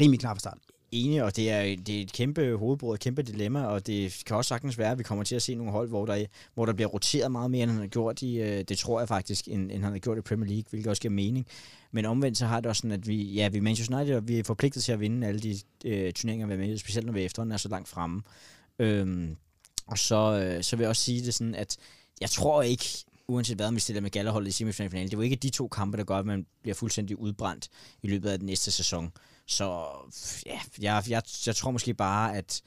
rimelig klar fra start. Enig, og det er, det er et kæmpe hovedbrud, et kæmpe dilemma, og det kan også sagtens være, at vi kommer til at se nogle hold, hvor der, hvor der bliver roteret meget mere, end han har gjort i, øh, det tror jeg faktisk, end, end han har gjort i Premier League, hvilket også giver mening. Men omvendt så har det også sådan, at vi, ja, vi er Manchester United, og vi er forpligtet til at vinde alle de øh, turneringer, vi er med specielt når vi efterhånden er så langt fremme. Øhm, Og så, øh, så vil jeg også sige det sådan, at jeg tror ikke, uanset hvad, om vi stiller med gallerholdet i semifinalen, det var ikke de to kampe, der gør, at man bliver fuldstændig udbrændt i løbet af den næste sæson. Så ja, jeg, jeg, jeg tror måske bare, at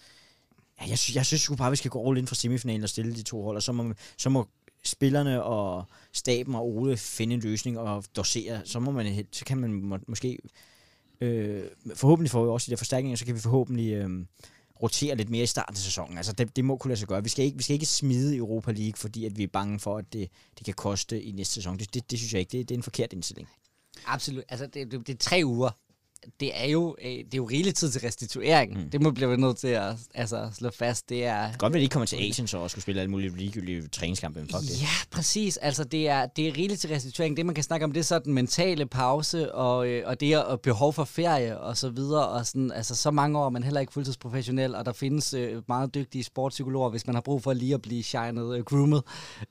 ja, jeg, jeg synes sgu bare, vi skal gå all ind for semifinalen og stille de to hold, og så må, så må spillerne og staben og Ole finde en løsning og dosere, så, må man, så kan man må, måske øh, forhåbentlig får vi også de der forstærkninger, så kan vi forhåbentlig øh, rotere lidt mere i starten af sæsonen. Altså det, det må kunne lade sig gøre. Vi skal ikke, vi skal ikke smide Europa League, fordi at vi er bange for, at det, det kan koste i næste sæson. Det, det, det synes jeg ikke. Det, det er en forkert indstilling. Absolut. Altså, det, det, det er tre uger det er jo øh, det er jo rigelig tid til restituering. Mm. Det må blive nødt til at altså, slå fast. Det er det godt, at de ikke kommer til Asien så og skulle spille alle mulige ligegyldige træningskampe. Fuck det. Ja, præcis. Altså, det er, det er rigeligt til restituering. Det, man kan snakke om, det er så den mentale pause, og, øh, og det er behov for ferie, og så videre. Og sådan, altså, så mange år er man heller ikke fuldtidsprofessionel, og der findes øh, meget dygtige sportspsykologer, hvis man har brug for lige at blive shined, øh, groomet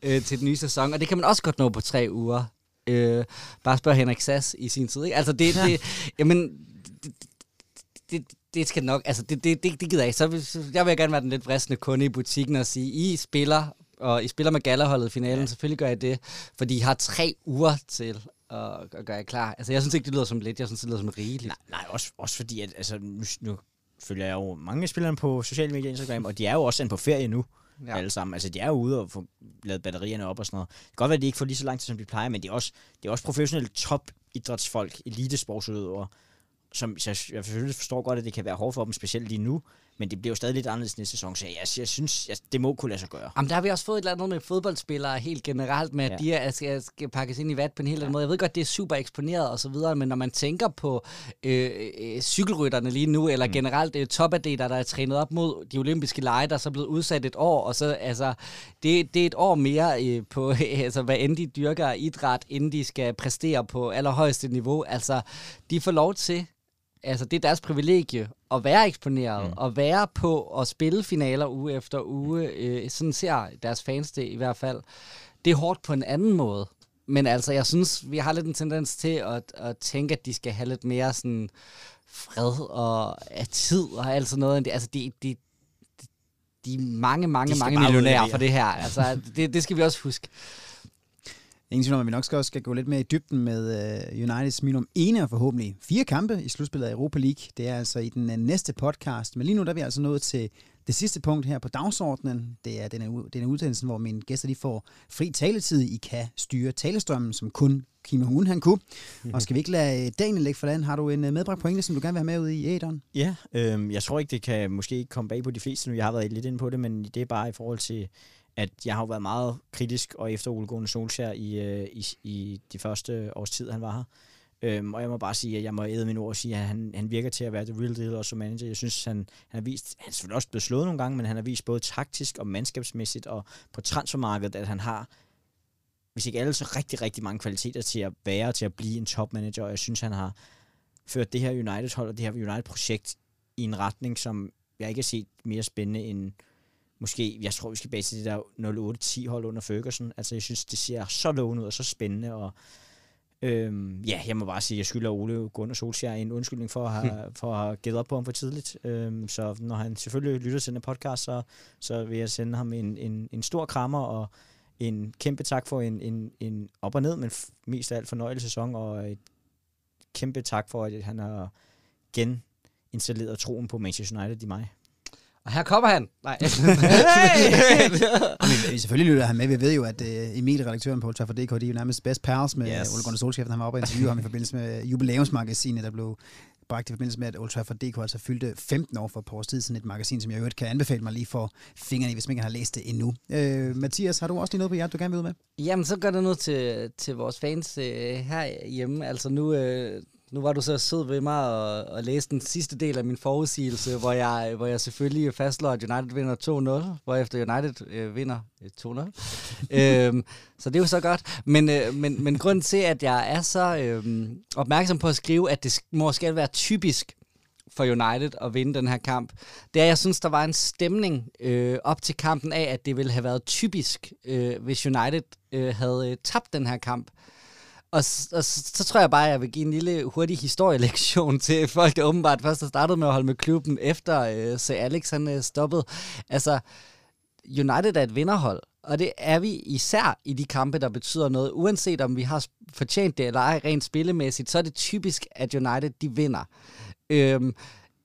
øh, til den nye sæson. Og det kan man også godt nå på tre uger. Øh, bare spørg Henrik Sass i sin tid. Ikke? Altså, det, det, jamen, det, det, det skal nok, altså det, det, det, det gider jeg ikke. Så jeg vil gerne være den lidt vristende kunde i butikken og sige, I spiller, og I spiller med gallerholdet i finalen, ja. selvfølgelig gør jeg det, fordi I har tre uger til at, at gøre jer klar. Altså jeg synes ikke, det lyder som lidt, jeg synes, det lyder som rigeligt. Nej, nej også, også fordi, at altså, nu, nu følger jeg jo mange spillere på sociale medier Instagram, og de er jo også sendt på ferie nu ja. alle sammen. Altså, de er jo ude og få lavet batterierne op og sådan noget. Det kan godt være, at de ikke får lige så lang tid, som de plejer, men de er også, det er også professionelle top idrætsfolk, elitesportsudøvere, som jeg, jeg selvfølgelig forstår godt, at det kan være hårdt for dem, specielt lige nu, men det bliver jo stadig lidt anderledes næste sæson, så jeg, jeg synes, jeg, det må kunne lade sig gøre. Jamen, der har vi også fået et eller andet med fodboldspillere helt generelt, med at ja. de er, skal, skal pakkes ind i vat på en helt anden måde. Jeg ved godt, det er super eksponeret og så videre, men når man tænker på øh, øh, cykelrytterne lige nu, eller mm. generelt øh, topaddeter, der er trænet op mod de olympiske lege, der er så blevet udsat et år, og så altså, det, det er et år mere øh, på, altså, hvad end de dyrker idræt, inden de skal præstere på allerhøjeste niveau. Altså, de får lov til altså det er deres privilegie at være eksponeret, mm. og være på og spille finaler uge efter uge. Øh, sådan ser deres fans det i hvert fald. Det er hårdt på en anden måde. Men altså, jeg synes, vi har lidt en tendens til at, at tænke, at de skal have lidt mere sådan fred og af tid og alt sådan noget. Altså, de, de, de er mange, mange, de mange millionærer for det her. Altså, det, det skal vi også huske. Ingen tvivl om, at vi nok skal, også skal gå lidt mere i dybden med uh, Uniteds minimum ene og forhåbentlig fire kampe i slutspillet af Europa League. Det er altså i den uh, næste podcast. Men lige nu der er vi altså nået til det sidste punkt her på dagsordenen. Det er denne, denne uddannelse, hvor mine gæster de får fri taletid. I kan styre talestrømmen, som kun Kim Hun han kunne. Og skal vi ikke lade øh, Daniel lægge for land? Har du en medbragt pointe, som du gerne vil have med ud i æderen? Ja, øh, jeg tror ikke, det kan måske ikke komme bag på de fleste nu. Jeg har været lidt inde på det, men det er bare i forhold til at jeg har jo været meget kritisk og efter Ole Gunnar Solskjaer i, øh, i, i de første års tid, han var her. Øhm, og jeg må bare sige, at jeg må æde min ord og sige, at han, han virker til at være the real deal også som manager. Jeg synes, han, han har vist, han er selvfølgelig også blevet slået nogle gange, men han har vist både taktisk og mandskabsmæssigt og på transfermarkedet, at han har, hvis ikke alle, så rigtig, rigtig mange kvaliteter til at være, til at blive en topmanager, og jeg synes, han har ført det her United-hold og det her United-projekt i en retning, som jeg ikke har set mere spændende end måske, jeg tror, vi skal base det der 08-10 hold under Ferguson. Altså, jeg synes, det ser så lovende ud og så spændende, og øhm, ja, jeg må bare sige, jeg skylder Ole Gunnar Solskjaer en undskyldning for at have, hmm. for at have givet op på ham for tidligt. Øhm, så når han selvfølgelig lytter til den podcast, så, så vil jeg sende ham en, en, en stor krammer, og en kæmpe tak for en, en, en op og ned, men mest af alt fornøjelig sæson, og et kæmpe tak for, at han har geninstalleret troen på Manchester United i mig. Og her kommer han. Nej. hey! selvfølgelig lytter han med. Vi ved jo, at uh, Emil, redaktøren på Old Trafford DK, de er jo nærmest best pals med yes. Ole Gunnar Solskjaer. Han var oppe og interviewe ham i forbindelse med jubilæumsmagasinet, der blev bragt i forbindelse med, at Old Trafford DK altså fyldte 15 år for et par års tid, sådan et magasin, som jeg øvrigt kan anbefale mig lige for fingrene i, hvis man ikke har læst det endnu. Uh, Mathias, har du også lige noget på hjertet, du gerne vil ud med? Jamen, så gør det noget til, til vores fans uh, herhjemme. Altså nu, uh, nu var du så sød ved mig og, og læse den sidste del af min forudsigelse, hvor jeg, hvor jeg selvfølgelig fastslår, at United vinder 2-0, hvorefter United øh, vinder 2-0. Øh, øhm, så det er jo så godt. Men, øh, men, men grunden til, at jeg er så øh, opmærksom på at skrive, at det måske være typisk for United at vinde den her kamp, det er, at jeg synes, der var en stemning øh, op til kampen af, at det ville have været typisk, øh, hvis United øh, havde øh, tabt den her kamp. Og, og så, så tror jeg bare, at jeg vil give en lille hurtig historielektion til folk, der åbenbart først har startet med at holde med klubben, efter øh, så Alex han øh, stoppede. Altså, United er et vinderhold, og det er vi især i de kampe, der betyder noget. Uanset om vi har fortjent det eller ej rent spillemæssigt, så er det typisk, at United de vinder. Øhm,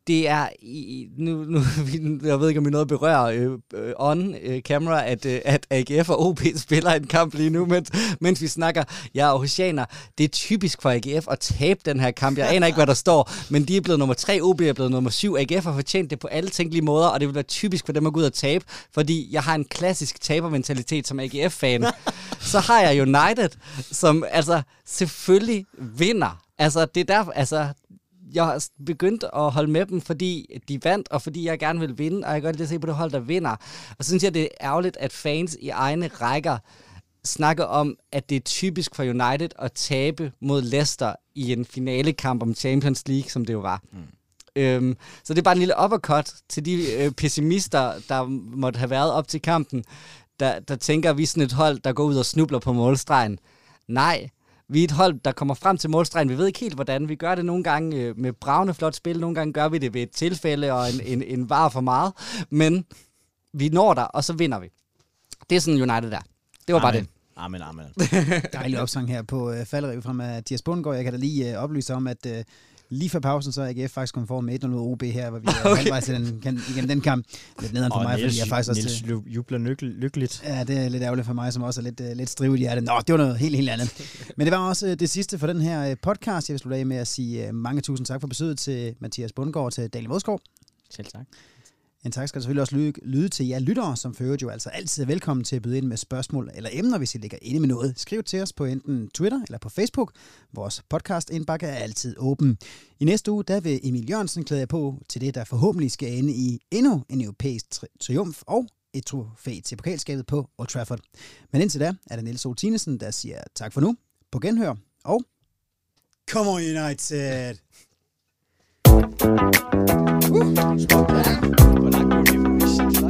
det er, i, nu, nu, jeg ved ikke, om vi noget berører øh, øh, on øh, camera, at, øh, at AGF og OB spiller en kamp lige nu, mens, mens vi snakker. Jeg er Aarhusianer. Det er typisk for AGF at tabe den her kamp. Jeg aner ikke, hvad der står, men de er blevet nummer 3, OB er blevet nummer 7. AGF har fortjent det på alle tænkelige måder, og det vil være typisk for dem at gå ud og tabe, fordi jeg har en klassisk tabermentalitet som AGF-fan. Så har jeg United, som altså selvfølgelig vinder. Altså, det er derfor, altså, jeg har begyndt at holde med dem, fordi de vandt, og fordi jeg gerne vil vinde, og jeg kan godt lide at se på det hold, der vinder. Og så synes jeg, det er ærgerligt, at fans i egne rækker snakker om, at det er typisk for United at tabe mod Leicester i en finalekamp om Champions League, som det jo var. Mm. Øhm, så det er bare en lille uppercut til de øh, pessimister, der måtte have været op til kampen, der, der tænker, at vi er sådan et hold, der går ud og snubler på målstregen. Nej, vi er et hold, der kommer frem til målstregen. Vi ved ikke helt, hvordan. Vi gør det nogle gange øh, med bravende flot spil. Nogle gange gør vi det ved et tilfælde og en, en, en var for meget. Men vi når der, og så vinder vi. Det er sådan United der. Det var amen. bare det. Amen, amen. Dejlig opsang her på øh, falderiv fra Mathias Bundgaard. Jeg kan da lige øh, oplyse om, at øh, lige før pausen, så er AGF faktisk kommet for med 1-0 OB her, hvor vi er okay. halvvejs den, kan, igen den kamp. Lidt nederen for Og mig, Niels, fordi jeg faktisk Niels også... jubler lykke, lykkeligt. Ja, det er lidt ærgerligt for mig, som også er lidt, uh, lidt strivet i hjertet. Nå, det var noget helt, helt andet. Men det var også uh, det sidste for den her uh, podcast. Jeg vil slutte af med at sige uh, mange tusind tak for besøget til Mathias Bundgaard og til Daniel Modsgaard. Selv tak. En tak skal selvfølgelig også lyde, lyde til jer lyttere, som fører jo altså altid er velkommen til at byde ind med spørgsmål eller emner, hvis I ligger inde med noget. Skriv til os på enten Twitter eller på Facebook. Vores podcast indbakke er altid åben. I næste uge, der vil Emil Jørgensen klæde jer på til det, der forhåbentlig skal ende i endnu en europæisk tri- triumf og et trofæ til pokalskabet på Old Trafford. Men indtil da er det Niels Soltinesen, der siger tak for nu, på genhør og Come on United! Woo, but I could have wished.